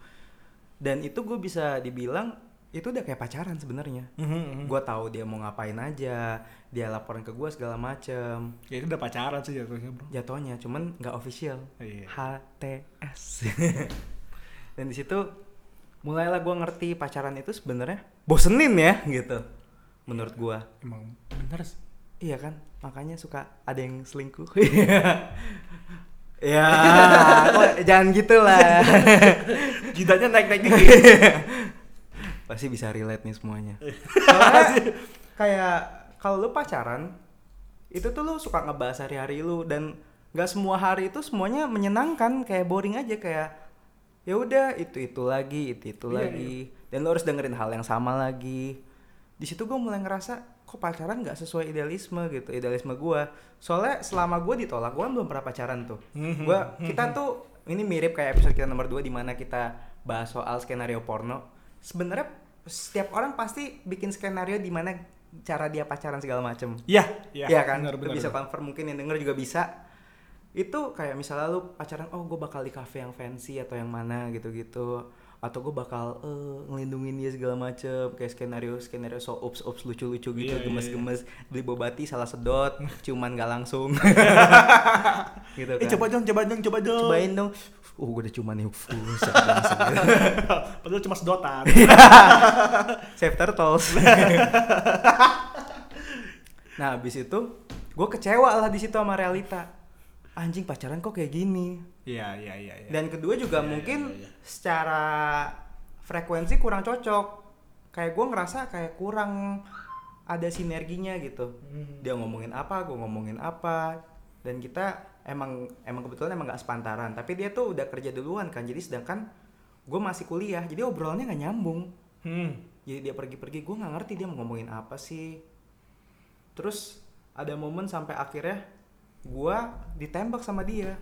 Dan itu gue bisa dibilang itu udah kayak pacaran sebenarnya. Mhm, Gue tahu dia mau ngapain aja, dia laporan ke gue segala macem. Ya itu udah pacaran sih jatuhnya bro. Jatuhnya cuman nggak official. Iya. HTS. Dan di situ mulailah gue ngerti pacaran itu sebenarnya bosenin ya gitu. Menurut gua. Emang bener sih. Iya kan? Makanya suka ada yang selingkuh. ya, kok jangan gitu lah. Jidatnya naik-naik dikit. Pasti bisa relate nih semuanya. Soalnya kayak kalau lu pacaran, itu tuh lu suka ngebahas hari-hari lu dan nggak semua hari itu semuanya menyenangkan, kayak boring aja kayak ya udah itu itu lagi, itu itu Iya, lagi. Dan lu harus dengerin hal yang sama lagi. Di situ gue mulai ngerasa kok pacaran nggak sesuai idealisme gitu, idealisme gua. Soalnya selama gue ditolak, gue belum pernah pacaran tuh. Mhm, Gua kita tuh ini mirip kayak episode kita nomor 2 di mana kita bahas soal skenario porno. Sebenarnya setiap orang pasti bikin skenario di mana cara dia pacaran segala macem. Iya, Iya kan? Bener, bener, bisa bener. confirm mungkin yang denger juga bisa. Itu kayak misalnya lu pacaran, oh gue bakal di cafe yang fancy atau yang mana gitu-gitu. atau gue bakal eh, ngelindungin dia segala macem kayak skenario skenario so ops ops lucu lucu gitu Iya, iya, gemes gemes beli bobati salah sedot cuman gak langsung gitu kan Eh coba dong, coba dong, coba dong. cobain dong uh gue udah cuman nih uh. Padahal cuma sedotan. save turtles nah habis itu gue kecewa lah di situ sama realita anjing pacaran kok kayak gini Iya, iya, iya. iya. dan kedua juga iya, mungkin iya, iya. secara frekuensi kurang cocok kayak gue ngerasa kayak kurang ada sinerginya gitu Hmm. dia ngomongin apa gue ngomongin apa dan kita emang emang kebetulan emang gak sepantaran tapi dia tuh udah kerja duluan kan jadi sedangkan gue masih kuliah jadi obrolannya nggak nyambung Hmm. jadi dia pergi-pergi gue nggak ngerti dia mau ngomongin apa sih terus ada momen sampai akhirnya gue ditembak sama dia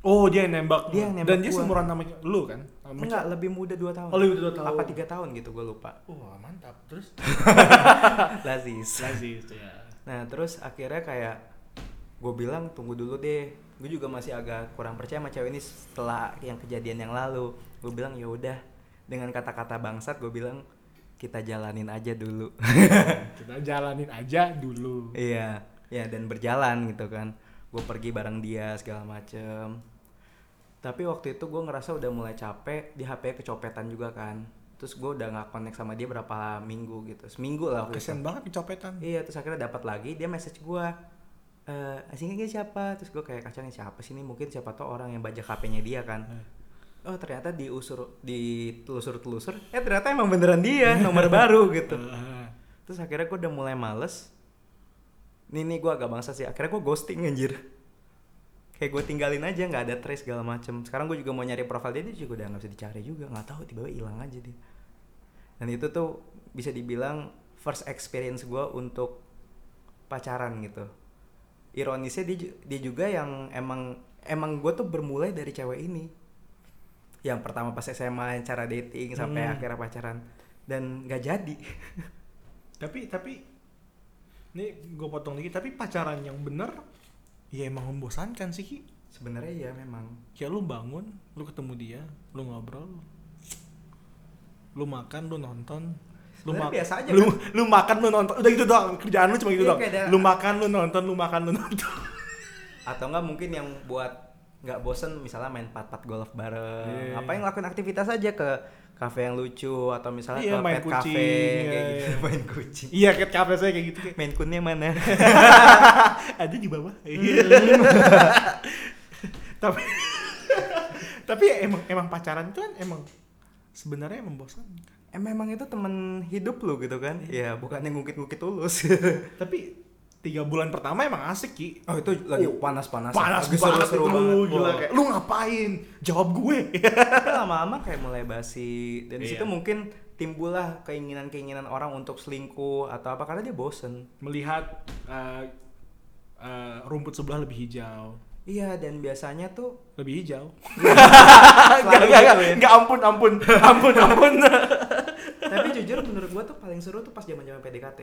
Oh, dia yang nembak. Dia yang nembak Dan dia gua. seumuran sama lu kan? Sama enggak lebih muda 2 tahun Oh, lebih muda dua tahun. apa tiga tahun gitu gue lupa Wah, mantap. Terus? lazis Lazis ya. nah terus akhirnya kayak gue bilang tunggu dulu deh. Gue juga masih agak kurang percaya sama cewek ini setelah yang kejadian yang lalu. Gue bilang ya udah. Dengan kata-kata bangsat gue bilang kita jalanin aja dulu. Kita jalanin aja dulu. iya. Ya dan berjalan gitu kan. Gue pergi bareng dia segala macem. Tapi waktu itu gue ngerasa udah mulai capek di HP kecopetan juga kan. Terus gue udah nggak connect sama dia berapa minggu gitu. Seminggu lah. Kesian banget kecopetan. Iya, terus akhirnya dapat lagi dia message gua. Eh, asingnya siapa? Terus gua kayak kacangnya siapa sih ini? Mungkin siapa tau orang yang bajak HP-nya dia kan. Oh, ternyata diusur ditelusur-telusur, eh ternyata emang beneran dia, nomor baru gitu. Ah. Terus akhirnya gua udah mulai males. Nih nih gua agak bangsa sih. Akhirnya gua ghosting anjir. Kayak gue tinggalin aja nggak ada trace segala macem. Sekarang gue juga mau nyari profil dia, dia juga udah nggak bisa dicari juga. Nggak tahu tiba-tiba hilang aja dia. Dan itu tuh bisa dibilang first experience gue untuk pacaran gitu. Ironisnya dia, dia juga yang emang emang gue tuh bermulai dari cewek ini. Yang pertama pas SMA cara dating sampai Hmm. akhirnya pacaran dan nggak jadi. Tapi tapi ini gue potong dikit. Tapi pacaran yang bener, ya emang membosankan sih Ki. Sebenarnya ya memang. Kayak lu bangun, lu ketemu dia, lu ngobrol, lu makan, lu nonton, lu Sebenarnya mak- biasa aja lu, kan? lu makan, lu nonton, udah gitu doang. Kerjaan lu cuma gitu Iya, doang. Lu makan, lu nonton, lu makan, lu nonton. Atau enggak mungkin yang buat nggak bosen misalnya main pat-pat golf bareng. Iya. Apa yang ngelakuin aktivitas aja ke kafe yang lucu atau misalnya Iya, ke main pet kucing, cafe iya, kayak iya. gitu, main kucing. Iya, kayak kafe saya kayak gitu. Kayak, Main kunnya mana? ada di bawah. Hmm. tapi tapi ya emang emang pacaran itu kan emang sebenarnya membosankan. Eh memang itu temen hidup lu gitu kan? Iya. Ya bukan yang ngukit-ngukit tulus. Tapi tiga bulan pertama emang asik ki. oh itu lagi Oh, panas-panas. Panas Lagi banget seru-seru itu, banget. gila kayak lu ngapain? Jawab gue. Lama-lama kayak mulai basi dan di Iya. situ mungkin timbullah keinginan-keinginan orang untuk selingkuh atau apa karena dia bosen. Melihat eh, eh, rumput sebelah lebih hijau. Iya dan biasanya tuh Lebih hijau. Selalu Gak, gitu ya. gak, ampun, ampun, ampun, ampun. Jujur menurut gua tuh paling seru tuh pas zaman-zaman PDKT.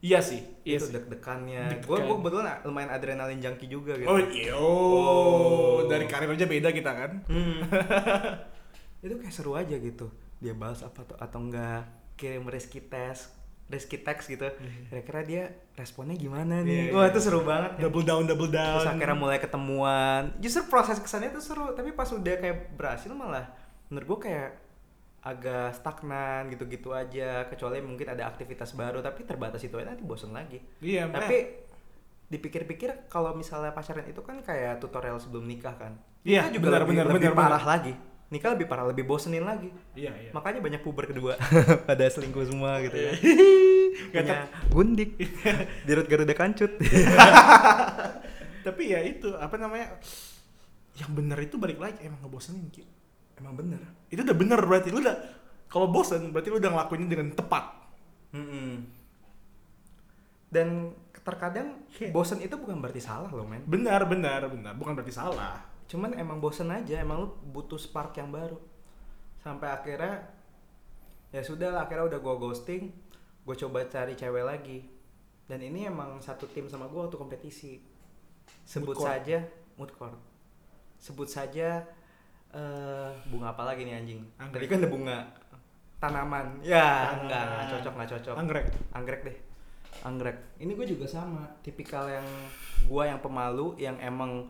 iya sih, iya itu deg-degannya. Deg-degan. Gue gue kebetulan lumayan adrenalin junkie juga gitu. Oh iya, Oh. dari karir aja beda kita kan. Hmm. itu kayak seru aja gitu. Dia balas apa tuh atau enggak kirim reski test, reski text gitu. Kira-kira dia responnya gimana nih? Iya, Wah iya. itu seru banget. ya. Double down, double down. Terus akhirnya mulai ketemuan. Justru proses kesannya tuh seru, tapi pas udah kayak berhasil malah menurut gue kayak agak stagnan gitu-gitu aja kecuali mungkin ada aktivitas baru tapi terbatas itu aja nanti bosen lagi. Iya, tapi dipikir-pikir kalau misalnya pacaran itu kan kayak tutorial sebelum nikah kan Iya, Nikah juga benar, lebih, benar, lebih benar, parah benar. lagi. Nikah lebih parah lebih bosenin lagi. Iya, iya. makanya banyak puber kedua pada selingkuh semua gitu ya. Gak punya gundik dirut garuda kancut. Tapi ya itu apa namanya yang bener itu balik lagi emang ngebosenin Ki. Emang bener? Itu udah bener berarti lu udah kalau bosen berarti lu udah ngelakuinnya dengan tepat. Mm-mm. dan terkadang Iya. bosen itu bukan berarti salah loh men. Benar benar benar. Bukan berarti salah. Cuman emang bosen aja emang lu butuh spark yang baru. Sampai akhirnya ya sudah lah akhirnya udah gua ghosting gue coba cari cewek lagi. Dan ini emang satu tim sama gua waktu kompetisi. Sebut Mood court. saja mood court. Sebut saja eh bunga apa lagi nih anjing? Anggrek. Tadi kan ada bunga tanaman. Ya, Tanaman. enggak, enggak cocok, enggak cocok. Anggrek. Anggrek deh. Anggrek. Ini gue juga sama, tipikal yang gua yang pemalu yang emang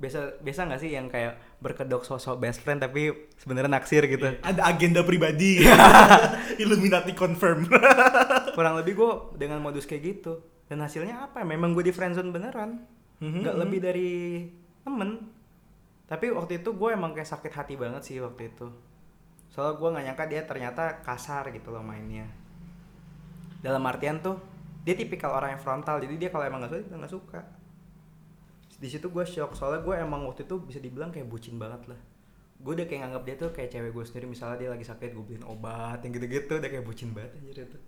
biasa biasa nggak sih yang kayak berkedok sosok best friend tapi sebenarnya naksir gitu. Ada agenda pribadi. Illuminati confirm. Kurang lebih gue dengan modus kayak gitu. Dan hasilnya apa? Memang gue di friendzone beneran. Mhm, Nggak mhm. lebih dari temen. Tapi waktu itu gue emang kayak sakit hati banget sih waktu itu. Soalnya gue nggak nyangka dia ternyata kasar gitu loh mainnya. Dalam artian tuh dia tipikal orang yang frontal. Jadi dia kalau emang nggak suka nggak suka. Di situ gue shock soalnya gue emang waktu itu bisa dibilang kayak bucin banget lah. Gue udah kayak nganggap dia tuh kayak cewek gue sendiri. Misalnya dia lagi sakit gue beliin obat yang gitu-gitu. Udah kayak bucin banget anjir itu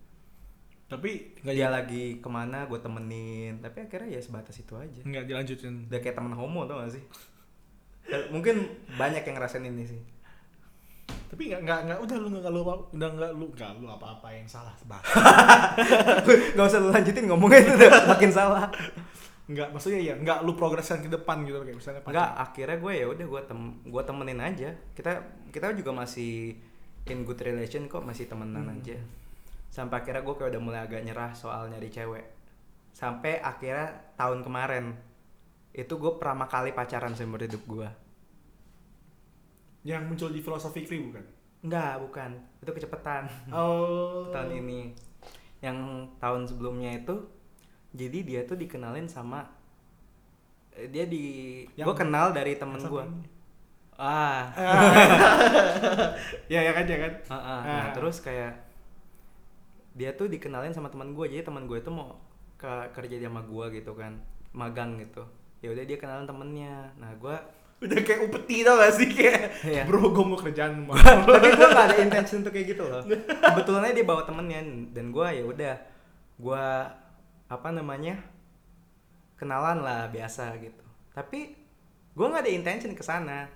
Tapi nggak dia lagi ke mana gue temenin tapi akhirnya ya sebatas itu aja nggak dilanjutin. udah kayak temen homo tau gak sih mungkin banyak yang ngerasain ini sih. Tapi nggak nggak nggak udah lu nggak lu apa- udah nggak lu nggak lu apa-apa yang salah nggak usah lu lanjutin ngomongnya itu udah makin salah. Nggak maksudnya ya nggak lu progreskan ke depan gitu kayak misalnya Enggak, akhirnya gue ya udah gue tem gue temenin aja. Kita kita juga masih in good relation kok masih temenan Hmm. aja. Sampai akhirnya gue kayak udah mulai agak nyerah soal nyari cewek. Sampai akhirnya tahun kemarin itu gue pertama kali pacaran seumur hidup gue yang muncul di filosofi kri bukan? Enggak, bukan. Itu kecepatan. Oh. tahun ini. Yang tahun sebelumnya itu jadi dia tuh dikenalin sama eh, dia di gue kenal dari temen gue. Ah. ya ya kan ya kan. Ah. Ah. Nah, terus kayak dia tuh dikenalin sama teman gue. Jadi teman gue itu mau ke kerja sama gue gitu kan, magang gitu. Ya udah dia kenalan temennya. Nah, gue Udah kayak upeti tau gak sih kayak Iya. bro gue mau kerjaan mau. tapi gue gak ada intention untuk kayak gitu loh kebetulan aja dia bawa temennya dan gue ya udah gue apa namanya kenalan lah biasa gitu tapi gue nggak ada intention ke sana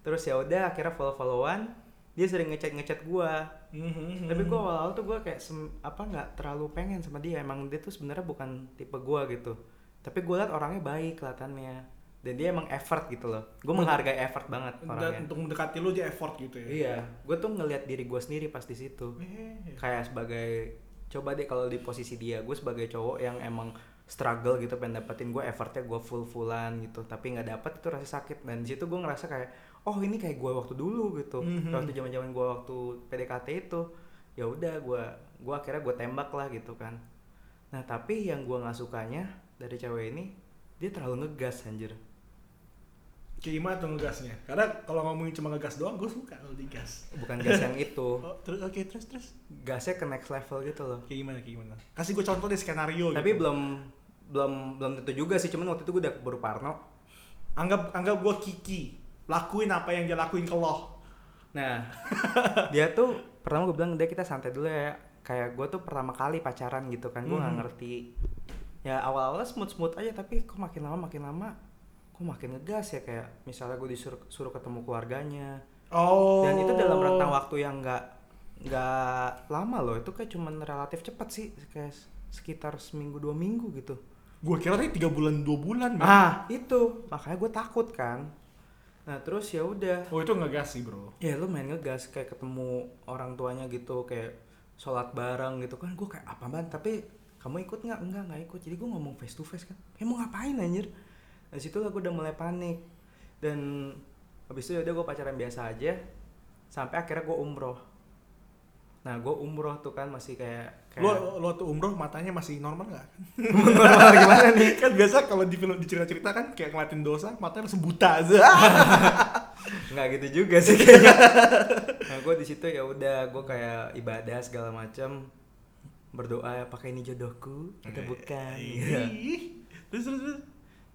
terus ya udah akhirnya follow followan dia sering ngechat ngechat gue Mhm. tapi gue awal awal tuh gue kayak sem- apa nggak terlalu pengen sama dia emang dia tuh sebenarnya bukan tipe gue gitu tapi gue liat orangnya baik kelihatannya dan dia emang effort gitu loh. Gue menghargai effort banget Dan orangnya. untuk mendekati lu dia effort gitu ya. Iya, gue tuh ngelihat diri gue sendiri pas di situ. Eh, Kayak sebagai coba deh kalau di posisi dia, gue sebagai cowok yang emang struggle gitu pengen dapetin gue effortnya gue full fullan gitu. Tapi nggak dapet itu rasa sakit. Dan di situ gue ngerasa kayak oh ini kayak gue waktu dulu gitu. Mhm. waktu zaman zaman gue waktu PDKT itu ya udah gue gue akhirnya gue tembak lah gitu kan. Nah tapi yang gue nggak sukanya dari cewek ini dia terlalu ngegas anjir Kayak gimana tuh ngegasnya? Karena kalau ngomongin cuma ngegas doang, gue suka kalau digas. bukan gas yang itu Oh, terus oke terus terus. gasnya ke next level gitu loh Kayak gimana kayak gimana? Kasih gue contoh deh skenario. tapi gitu. belum belum belum tentu juga sih cuman waktu itu gue udah baru Parno anggap anggap gue Kiki, lakuin apa yang dia lakuin ke lo. nah dia tuh pertama gue bilang dia kita santai dulu ya kayak gue tuh pertama kali pacaran gitu kan gue nggak Mhm. ngerti ya awal awalnya smooth smooth aja tapi kok makin lama makin lama kok makin ngegas ya kayak misalnya gue disuruh suruh ketemu keluarganya Oh. dan itu dalam rentang waktu yang nggak nggak lama loh itu kayak cuman relatif cepat sih kayak sekitar seminggu dua minggu gitu Gue kira tadi tiga bulan dua bulan. ah itu makanya gue takut kan nah terus ya udah Oh itu ngegas sih bro. ya lu main ngegas kayak ketemu orang tuanya gitu kayak sholat bareng gitu kan gue kayak apa banget tapi kamu ikut nggak? Enggak nggak ikut. Jadi gue ngomong face to face kan. Ya mau ngapain anjir? Dari situ lah gue udah mulai panik. Dan habis itu ya udah gue pacaran biasa aja sampai akhirnya gue umroh. Nah gue umroh tuh kan masih kayak kayak Lo lo tuh umroh matanya masih normal nggak? normal gimana nih? Kan biasa kalau di film di cerita-cerita kan kayak ngeliatin dosa matanya langsung buta aja. nggak gitu juga sih kayaknya. Nah gue di situ ya udah gue kayak ibadah segala macam berdoa apakah ini jodohku. Atau bukan. Gitu. Terus terus terus.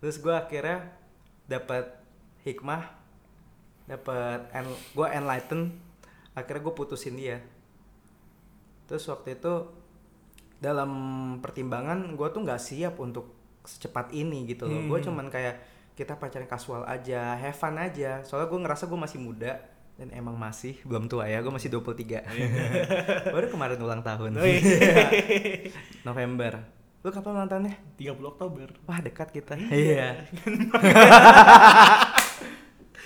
terus gue akhirnya dapat hikmah dapat en gue enlighten. Akhirnya gue putusin dia. Terus waktu itu dalam pertimbangan gue tuh nggak siap untuk secepat ini gitu loh. Gue Hmm. cuman kayak kita pacaran kasual aja have fun aja. Soalnya gue ngerasa gue masih muda dan emang masih belum tua ya gue masih 23 baru kemarin ulang tahun. Oh, iya. November. Lu kapan ulang tahunnya? 30 Oktober. wah dekat kita. Iya.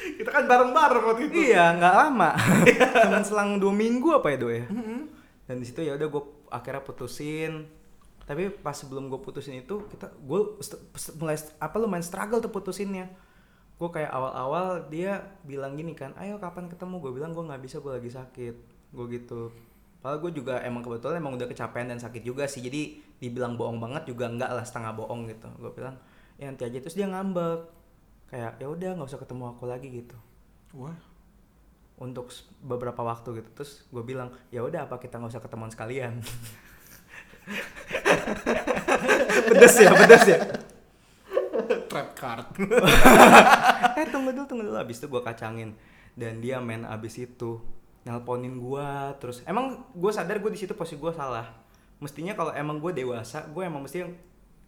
Kita kan bareng-bareng waktu itu. iya nggak lama. Cuman selang dua minggu apa ya do ya? Dan di situ ya udah gue akhirnya putusin. Tapi pas sebelum gue putusin itu kita gue mulai apa lumayan struggle tuh putusinnya gue kayak awal-awal dia bilang gini kan ayo kapan ketemu? Gue bilang gue nggak bisa gue lagi sakit. Gue gitu. Padahal gue juga emang kebetulan emang udah kecapean dan sakit juga sih. Jadi dibilang bohong banget juga enggak lah setengah bohong gitu. Gue bilang ya nanti aja. Terus dia ngambek. Kayak ya udah nggak usah ketemu aku lagi gitu. Wah. untuk beberapa waktu gitu. Terus gue bilang ya udah apa kita nggak usah ketemuan sekalian? Pedes ya pedes ya card. eh tunggu dulu tunggu dulu. Abis itu gue kacangin. Dan dia main abis itu. Nelponin gue terus emang gue sadar gue di situ posisi gue salah. Mestinya kalau emang gue dewasa gue emang mesti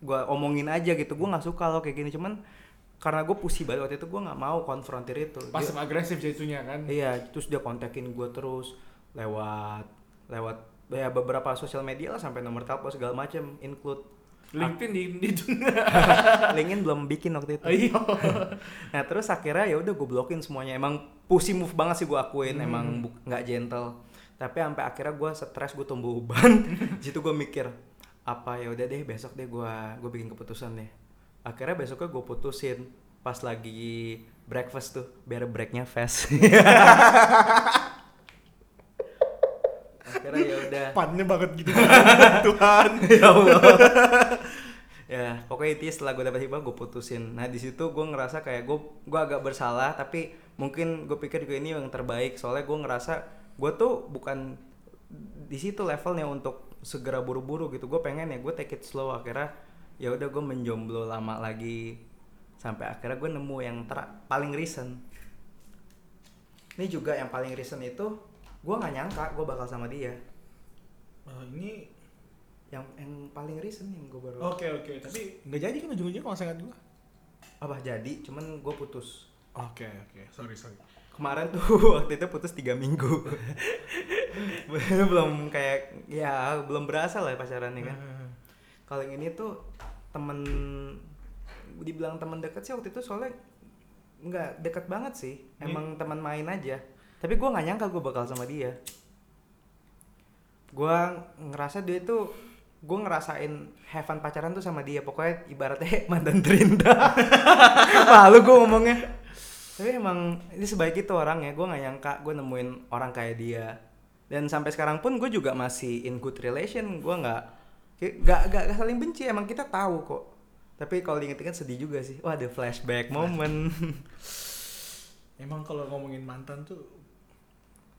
gue omongin aja gitu. Gue nggak suka lo kayak gini. Cuman karena gue pusing banget waktu itu gue nggak mau konfrontir itu. Dia- Pasif agresif jatuhnya kan. Iya, terus dia kontakin gue terus lewat lewat ya beberapa sosial media lah sampai nomor telepon segala macem include LinkedIn di, di LinkedIn belum bikin waktu itu. Iya. Nah terus akhirnya ya udah gue blokin semuanya. Emang pussy move banget sih gue akuin. Hmm. Emang nggak gentle. Tapi sampai akhirnya gue stres gue tumbuh uban. Di situ gue mikir apa ya udah deh besok deh gue gue bikin keputusan deh. Akhirnya besoknya gue putusin pas lagi breakfast tuh biar breaknya fast. akhirnya ya udah. Pannya banget gitu. Tuhan. ya Allah. Ya pokoknya itu setelah gue dapet hibah gue putusin. Nah di situ gue ngerasa kayak gue gue agak bersalah tapi mungkin gue pikir juga ini yang terbaik. Soalnya gue ngerasa gue tuh bukan di situ levelnya untuk segera buru-buru gitu. Gue pengen ya gue take it slow. Akhirnya ya udah gue menjomblo lama lagi. Sampai akhirnya gue nemu yang ter- paling recent. Ini juga yang paling recent itu gue nggak nyangka gue bakal sama dia. Oh, ini yang yang paling recent yang gue baru oke oke. Tapi nggak jadi kan ujung-ujungnya kalau saya gua. apa jadi? Cuman gue putus. Oke oke. Sorry sorry. kemarin tuh waktu itu putus tiga minggu. Belum kayak ya belum berasa lah pacarannya kan. Kalau yang ini tuh temen dibilang temen deket sih waktu itu soalnya nggak deket banget sih. Ini- emang teman main aja tapi gue nggak nyangka gue bakal sama dia. Gue ngerasa dia tuh gue ngerasain have fun pacaran tuh sama dia. Pokoknya ibaratnya mantan terindah. Malu gue ngomongnya. Tapi emang ini sebaik itu orangnya. Gue nggak nyangka gue nemuin orang kayak dia. Dan sampai sekarang pun gue juga masih in good relation. Gue nggak nggak nggak saling benci. Emang kita tahu kok. Tapi kalau diinget-inget sedih juga sih. Wah ada flashback moment. Emang kalau ngomongin mantan tuh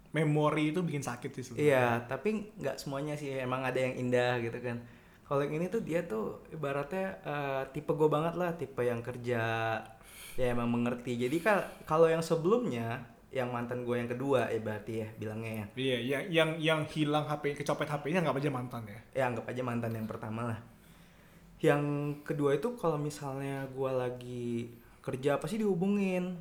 memori itu bikin sakit sih sebenarnya. iya tapi nggak semuanya sih. Emang ada yang indah gitu kan. Kalau yang ini tuh dia tuh ibaratnya eh, tipe gue banget lah. Tipe yang kerja ya emang mengerti. Jadi kal- kalau yang sebelumnya yang mantan gue yang kedua ya berarti ya bilangnya ya. Iya, yang yang yang hilang HP, kecopet HP-nya nggak aja mantan ya. ya anggap aja mantan yang pertama lah. Yang kedua itu kalau misalnya gua lagi kerja apa sih dihubungin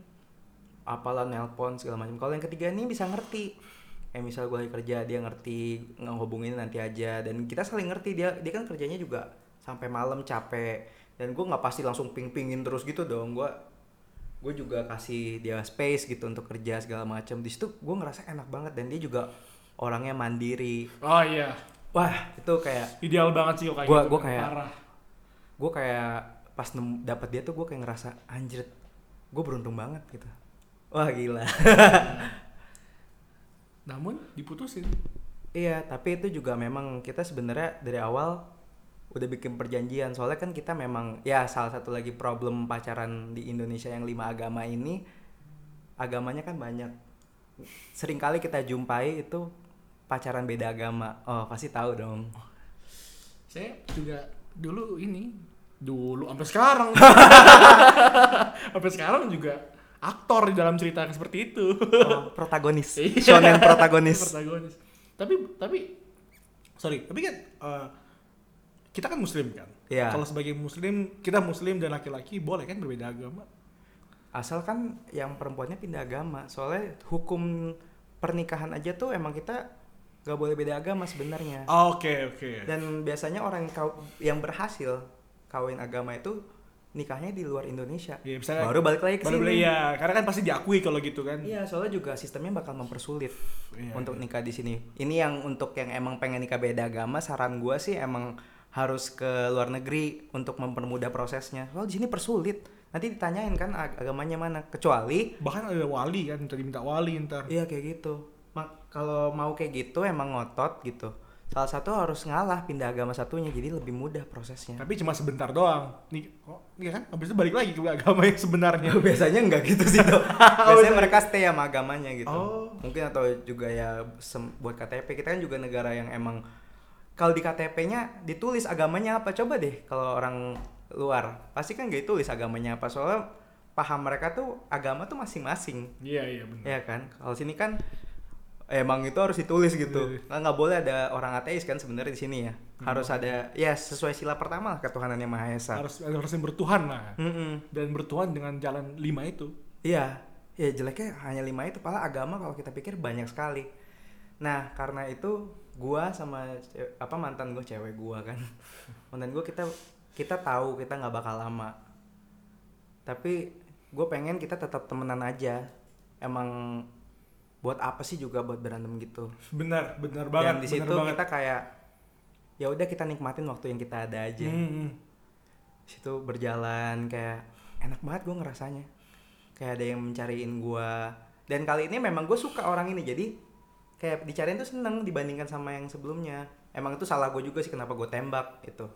apalah nelpon segala macam. Kalau yang ketiga ini bisa ngerti. Kayak misal gua lagi kerja dia ngerti ngehubungin nanti aja. Dan kita saling ngerti dia dia kan kerjanya juga sampai malam capek. Dan gua nggak pasti langsung ping-pingin terus gitu dong. Gua gue juga kasih dia space gitu untuk kerja segala macam. Di situ gue ngerasa enak banget dan dia juga orangnya mandiri. Oh iya, wah itu kayak ideal banget sih kayak Gua- gitu. gua kayak- gue kayak pas dapat dia tuh gue kayak ngerasa anjir gue beruntung banget gitu wah gila. Namun diputusin. iya tapi itu juga memang kita sebenarnya dari awal udah bikin perjanjian. Soalnya kan kita memang ya salah satu lagi problem pacaran di Indonesia yang lima agama ini agamanya kan banyak. Seringkali kita jumpai itu pacaran beda agama. Oh pasti tahu dong. Saya juga dulu ini dulu sampai sekarang. sampai sekarang juga aktor di dalam cerita yang seperti itu. oh, protagonis Iya. shonen protagonis Protagonis. Tapi tapi sorry, tapi kan eh, kita kan muslim kan. Iya. Kalau sebagai muslim, kita muslim dan laki-laki boleh kan berbeda agama. asal kan yang perempuannya pindah agama soalnya hukum pernikahan aja tuh emang kita gak boleh beda agama sebenarnya Oke, oke. dan biasanya orang yang berhasil kawin agama itu nikahnya di luar Indonesia Iya, misalnya baru balik lagi ke baru sini beli ya, karena kan pasti diakui kalau gitu kan. iya soalnya juga sistemnya bakal mempersulit Iya, untuk iya. nikah di sini ini yang untuk yang emang pengen nikah beda agama saran gua sih emang harus ke luar negeri untuk mempermudah prosesnya soalnya di sini persulit nanti ditanyain kan ag- agamanya mana kecuali Bahkan ada wali kan, tadi minta wali ntar. Iya kayak gitu. Mak kalau mau kayak gitu emang ngotot gitu. Salah satu harus ngalah pindah agama satunya jadi lebih mudah prosesnya. Tapi cuma sebentar doang. Nih, oh, iya kan? Habis itu balik lagi ke agama yang sebenarnya. Biasanya enggak gitu sih tuh. Biasanya mereka stay sama agamanya gitu. Oh. Mungkin atau juga ya buat KTP kita kan juga negara yang emang kalau di KTP-nya ditulis agamanya apa coba deh kalau orang luar pasti kan gak ditulis agamanya apa soalnya paham mereka tuh agama tuh masing-masing Iya, iya benar. ya kan kalau sini kan emang itu harus ditulis gitu. Iya. nggak nggak boleh ada orang ateis kan sebenarnya di sini ya. Harus ada ya sesuai sila pertama lah ketuhanan yang maha esa. Harus harus yang bertuhan lah. Mm-mm. Dan bertuhan dengan jalan lima itu. iya. Ya jeleknya hanya lima itu padahal agama kalau kita pikir banyak sekali. Nah karena itu gua sama apa mantan gua cewek gua kan. Mantan gua kita kita tahu kita nggak bakal lama. Tapi gue pengen kita tetap temenan aja. Emang buat apa sih juga buat berantem gitu? Benar, benar banget. dan di situ kita kayak ya udah kita nikmatin waktu yang kita ada aja. Hmm, hmm. Situ berjalan kayak enak banget gue ngerasanya. Kayak ada yang mencariin gue dan kali ini memang gue suka orang ini jadi kayak dicariin tuh seneng dibandingkan sama yang sebelumnya. Emang itu salah gue juga sih kenapa gue tembak itu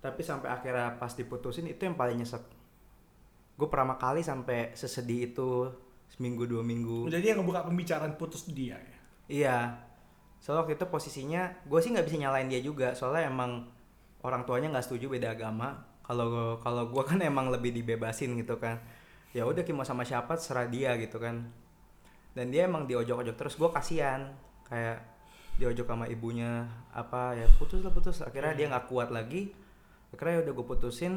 tapi sampai akhirnya pas diputusin itu yang paling nyesek. Gue pertama kali sampai sesedih itu seminggu dua minggu Jadi yang ngebuka pembicaraan putus dia ya. Iya. Soalnya waktu itu posisinya gue sih nggak bisa nyalain dia juga. Soalnya emang orang tuanya nggak setuju beda agama. Kalau kalau gue kan emang lebih dibebasin gitu kan. Ya udah mau sama siapa serah dia gitu kan. Dan dia emang diojok-ojok terus gue kasihan kayak diojok sama ibunya apa ya putus lah putus akhirnya dia nggak kuat lagi akhirnya ya udah gue putusin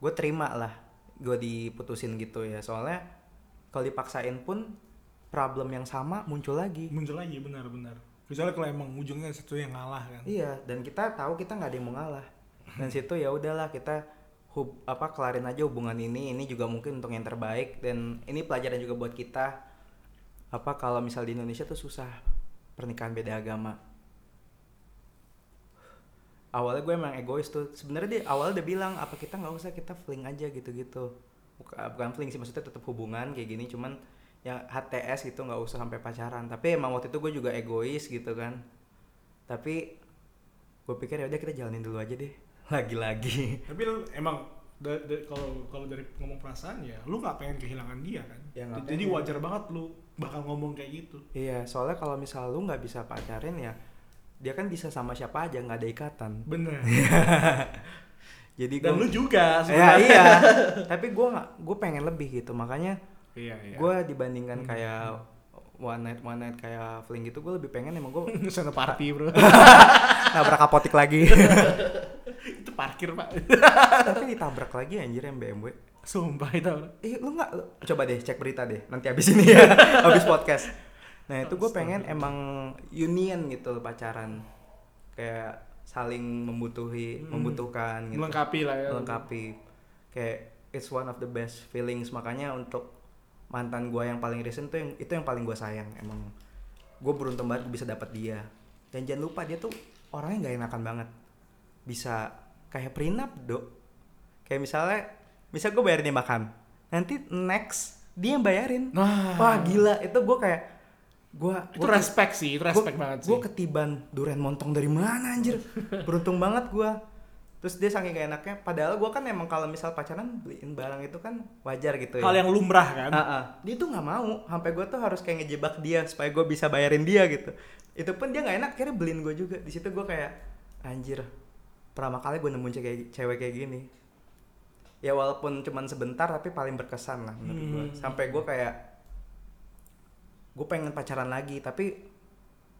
gue terima lah gue diputusin gitu ya soalnya kalau dipaksain pun problem yang sama muncul lagi. Muncul lagi benar-benar. Kecuali kalau emang ujungnya satu yang ngalah kan. iya dan kita tahu kita nggak ada yang mau ngalah. Dan situ ya udahlah kita hub apa kelarin aja hubungan ini. Ini juga mungkin untuk yang terbaik dan ini pelajaran juga buat kita. Apa kalau misal di Indonesia tuh susah. Pernikahan beda agama. Awalnya gue emang egois tuh. Sebenarnya dia awalnya udah bilang apa kita nggak usah kita fling aja gitu-gitu bukan, bukan fling sih maksudnya tetap hubungan kayak gini cuman ya HTS gitu nggak usah sampai pacaran tapi emang waktu itu gue juga egois gitu kan tapi gue pikir ya udah kita jalanin dulu aja deh lagi-lagi Tapi lu emang kalau kalau dari ngomong perasaan ya, lu nggak pengen kehilangan dia kan. Ya, Jadi pengen. wajar banget lu bakal ngomong kayak gitu. iya soalnya kalau misal lu nggak bisa pacarin ya dia kan bisa sama siapa aja nggak ada ikatan Bener. jadi Dan gua- lu juga ya sebenarnya. iya tapi gue gue pengen lebih gitu makanya Iya, iya. gue dibandingkan kayak one night one night kayak fling gitu gue lebih pengen emang gue sana party, Bro. nabrak apotik lagi itu parkir, Pak. tapi ditabrak lagi anjir yang BMW Sumpah itu. Eh lu nggak coba deh cek berita deh nanti abis ini ya abis podcast nah itu gue pengen emang union gitu pacaran kayak saling membutuhi Hmm. membutuhkan gitu. Melengkapi lah ya. melengkapi. Kayak it's one of the best feelings. Makanya untuk mantan gue yang paling recent tuh yang itu yang paling gue sayang. Emang gue beruntung banget bisa dapat dia. Dan jangan lupa dia tuh orangnya nggak enakan banget. Bisa kayak prenup dok. Kayak misalnya misal gue bayarin dia makan. Nanti next dia yang bayarin. Nah, wah gila. Itu gue kayak gue itu respect sih, itu respect banget sih. gue ketiban durian montong dari mana anjir beruntung banget gue terus dia saking gak enaknya padahal gue kan emang kalau misal pacaran beliin barang itu kan wajar gitu ya Hal yang lumrah kan. Ah, ah. dia tuh nggak mau sampai gue tuh harus kayak ngejebak dia supaya gue bisa bayarin dia gitu itu pun dia nggak enak akhirnya beliin gue juga di situ gue kayak anjir pertama kali gue nemuin cewek, cewek kayak gini ya walaupun cuman sebentar tapi paling berkesan lah menurut Hmm. sampai gue kayak gue pengen pacaran lagi tapi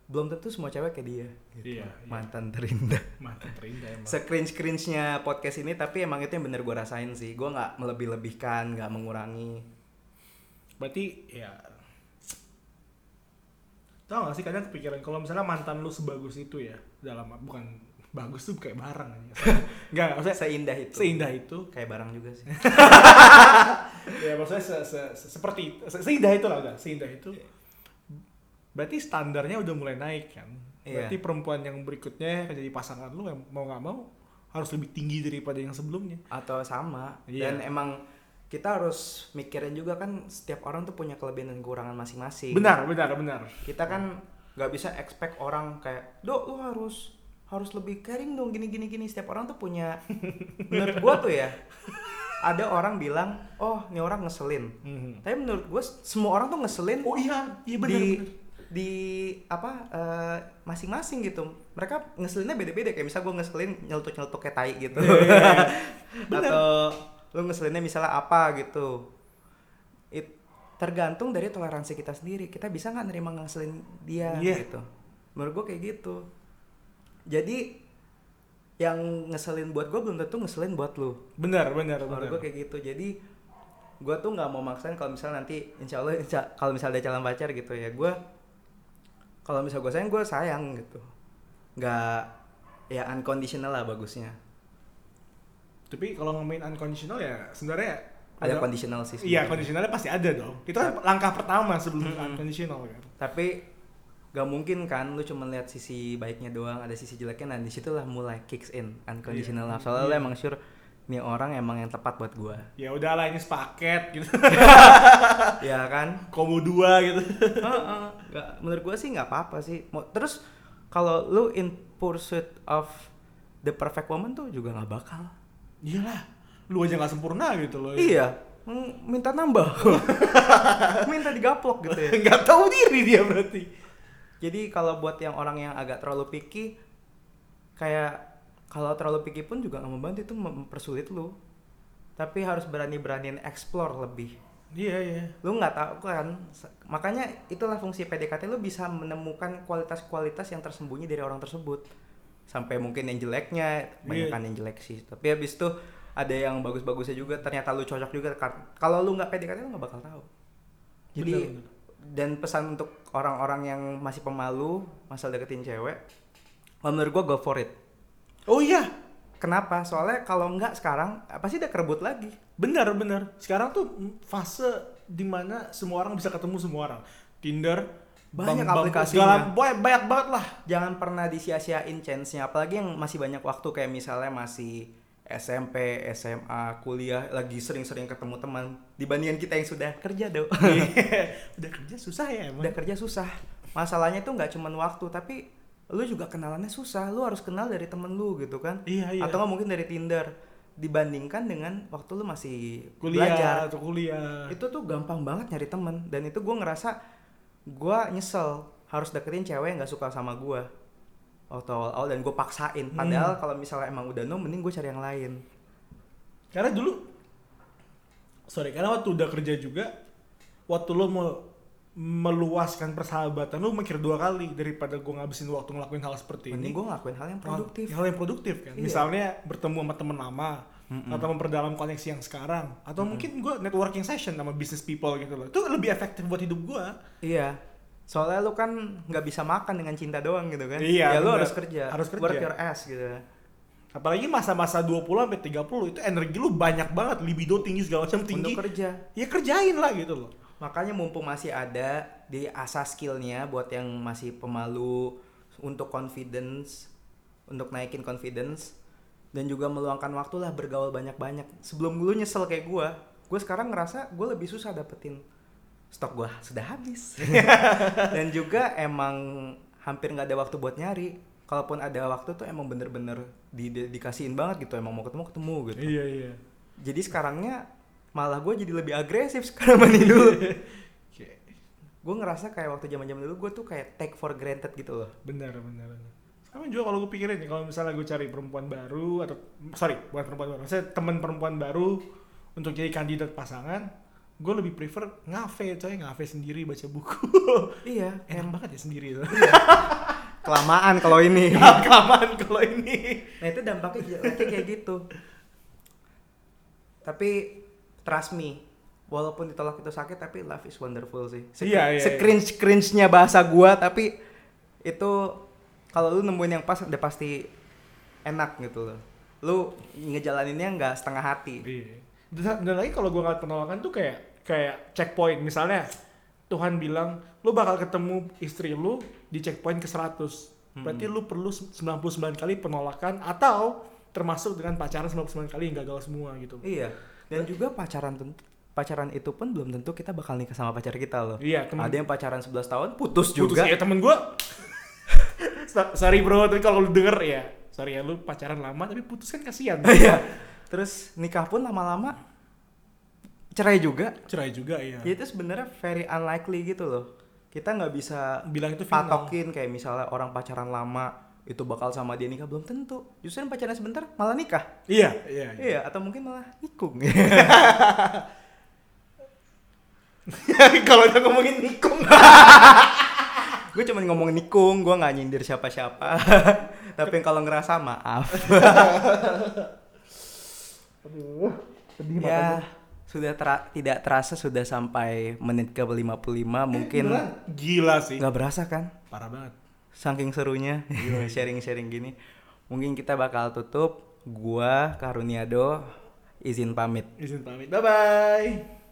belum tentu semua cewek kayak dia gitu. Iya, iya. mantan terindah Mantap terindah emang. se-cringe cringe-nya podcast ini tapi emang itu yang bener gue rasain sih gue nggak melebih-lebihkan nggak mengurangi Berarti ya Tahu gak sih kadang kepikiran kalau misalnya mantan lu sebagus itu ya dalam bukan bagus tuh kayak barang aja. Enggak, maksudnya Seindah itu. seindah itu. Kayak barang juga sih. ya maksudnya se, se- se- seperti se, seindah itu lah udah, seindah itu. Berarti standarnya udah mulai naik kan. Iya. Berarti perempuan yang berikutnya yang jadi pasangan lu yang mau nggak mau harus lebih tinggi daripada yang sebelumnya. Atau sama. Iya. Dan emang kita harus mikirin juga kan setiap orang tuh punya kelebihan dan kekurangan masing-masing. Benar, benar, benar. Kita kan nggak bisa expect orang kayak, "Dok, lu harus harus lebih caring dong gini gini gini." Setiap orang tuh punya menurut gua tuh ya. Ada orang bilang, "Oh, ini orang ngeselin." Mhm. Tapi menurut gua semua orang tuh ngeselin Oh iya, iya benar. di benar. Di apa eh, masing-masing gitu. Mereka ngeselinnya beda-beda kayak misal gue ngeselin nyeletuk-nyeletuk kayak tai gitu. Iya, iya, iya. Bener. Atau lu ngeselinnya misalnya apa gitu. It, tergantung dari toleransi kita sendiri. Kita bisa nggak nerima ngeselin dia Iya. gitu. Menurut gue kayak gitu. Jadi yang ngeselin buat gue belum tentu ngeselin buat lu. Benar, benar, Menurut gue kayak gitu. Jadi gue tuh nggak mau maksain kalau misalnya nanti insya Allah insya- kalau misalnya ada calon pacar gitu ya gue kalau misalnya gue sayang gue sayang gitu nggak ya unconditional lah bagusnya Tapi kalau ngomongin unconditional ya sebenarnya ada conditional sih Iya, conditionalnya pasti ada dong. Itu kan langkah pertama sebelum Mm-mm. unconditional kan. tapi gak mungkin kan lu cuma lihat sisi baiknya doang ada sisi jeleknya nah di situlah mulai kicks in unconditional Iya. love soalnya lu Iya. emang sure nih orang emang yang tepat buat gua Ya udahlah ini sepaket gitu. ya kan Komo dua gitu. Heeh. Nggak- menurut gua sih nggak apa-apa sih Mau- terus kalau lu in pursuit of the perfect woman tuh juga nggak bakal Iyalah, lu aja nggak sempurna gitu loh. iya Hmm, minta nambah minta digaplok gitu ya Nggak tahu diri dia berarti. jadi kalau buat yang orang yang agak terlalu picky kayak kalau terlalu picky pun juga nggak membantu itu mempersulit lu. Tapi harus berani-beraniin explore lebih. Iya iya. lu nggak tahu kan makanya itulah fungsi PDKT lu bisa menemukan kualitas-kualitas yang tersembunyi dari orang tersebut. Sampai mungkin yang jeleknya banyak kan yang jelek sih. Tapi habis itu ada yang bagus-bagusnya juga ternyata lu cocok juga kalau lu nggak PDKT lu nggak bakal tahu. Jadi Bener, bener. dan pesan untuk orang-orang yang masih pemalu masal deketin cewek menurut gua go for it Oh iya, kenapa soalnya kalau nggak sekarang eh, pasti udah kerebut lagi benar benar. Sekarang tuh fase di mana semua orang bisa ketemu semua orang. Tinder, Banyak Bumble, aplikasinya. segala banyak, banyak banget lah. jangan pernah disia-siain chance-nya apalagi yang masih banyak waktu kayak misalnya masih SMP, SMA, kuliah lagi sering-sering ketemu teman dibandingin kita yang sudah kerja dong. Udah kerja susah ya emang. udah kerja susah. Masalahnya tuh nggak cuman waktu tapi lu juga kenalannya susah. Lu harus kenal dari temen lu gitu kan. Iya iya. Atau nggak mungkin dari Tinder dibandingkan dengan waktu lu masih kuliah belajar. atau kuliah. Itu tuh gampang banget nyari temen dan itu gue ngerasa gue nyesel harus deketin cewek yang nggak suka sama gue waktu awal-awal dan gue paksain Hmm. padahal kalau misalnya emang udah no mending gue cari yang lain Karena dulu sorry, karena waktu udah kerja juga waktu lo mau meluaskan persahabatan lo mikir dua kali daripada gue ngabisin waktu ngelakuin hal seperti mending ini. gue ngelakuin hal yang produktif Hal yang produktif kan. Iya. Misalnya bertemu sama temen lama Mm-mm. atau memperdalam koneksi yang sekarang atau mungkin gue networking session sama business people gitu loh. Itu lebih efektif buat hidup gue. iya soalnya lu kan nggak bisa makan dengan cinta doang gitu kan Iya, ya lu harus kerja Harus kerja. work your ass gitu Apalagi masa-masa 20 sampai 30 itu energi lu banyak banget, libido tinggi segala macam tinggi. untuk kerja Ya kerjain lah gitu loh. Makanya mumpung masih ada di asas skillnya buat yang masih pemalu untuk confidence untuk naikin confidence dan juga meluangkan waktu lah bergaul banyak-banyak. Sebelum lu nyesel kayak gua gue sekarang ngerasa gue lebih susah dapetin stok gua sudah habis. Dan juga emang hampir nggak ada waktu buat nyari. Kalaupun ada waktu tuh emang bener-bener di, di- dikasihin banget gitu emang mau ketemu ketemu gitu. Iya iya. jadi sekarangnya malah gue jadi lebih agresif sekarang mandi dulu Oke. gue ngerasa kayak waktu zaman zaman dulu gue tuh kayak take for granted gitu loh Benar, benar, benar. Sama juga kalau gue pikirin nih, kalau misalnya gue cari perempuan baru atau sorry, bukan perempuan baru, saya teman perempuan baru untuk jadi kandidat pasangan, gue lebih prefer ngafe, coy, ngafe sendiri baca buku. iya Enak banget ya sendiri itu. kelamaan kalau ini Rekaman kalau ini. nah itu dampaknya kayak gitu tapi trust me walaupun ditolak itu sakit tapi love is wonderful sih Iya, iya, iya. cringe cringe nya bahasa gua tapi itu kalau lu nemuin yang pas udah pasti enak gitu loh lu ngejalaninnya nggak setengah hati Iya. Dan, dan lagi kalau gue ngeliat penolakan tuh kayak kayak checkpoint misalnya Tuhan bilang lu bakal ketemu istri lu di checkpoint ke 100. Berarti lu perlu 99 kali penolakan atau termasuk dengan pacaran 99 kali yang gagal semua gitu. iya dan juga pacaran tentu pacaran itu pun belum tentu kita bakal nikah sama pacar kita loh. Iya, temen ada yang pacaran 11 tahun putus putus juga. ya temen gue sorry bro tapi kalau lu denger ya sorry ya lu pacaran lama tapi putus kan kasihan. Iya. terus nikah pun lama-lama cerai juga. Cerai juga ya ya itu sebenarnya very unlikely gitu loh. Kita nggak bisa bilang itu final. patokin kayak misalnya orang pacaran lama itu bakal sama dia nikah? Belum tentu. Justru yang pacaran sebentar malah nikah. Iya iya, iya. iya atau mungkin malah nikung. Kalau udah ngomongin nikung. Gue cuma ngomong nikung gue nggak nyindir siapa-siapa. Tapi kalau ngerasa maaf. Aduh sedih ya sudah tera- tidak terasa sudah sampai menit ke 55 mungkin Beneran? gila sih. Nggak berasa kan? Parah banget saking serunya sharing-sharing gini. Mungkin kita bakal tutup. Gua Karuniado izin pamit. Izin pamit. Bye bye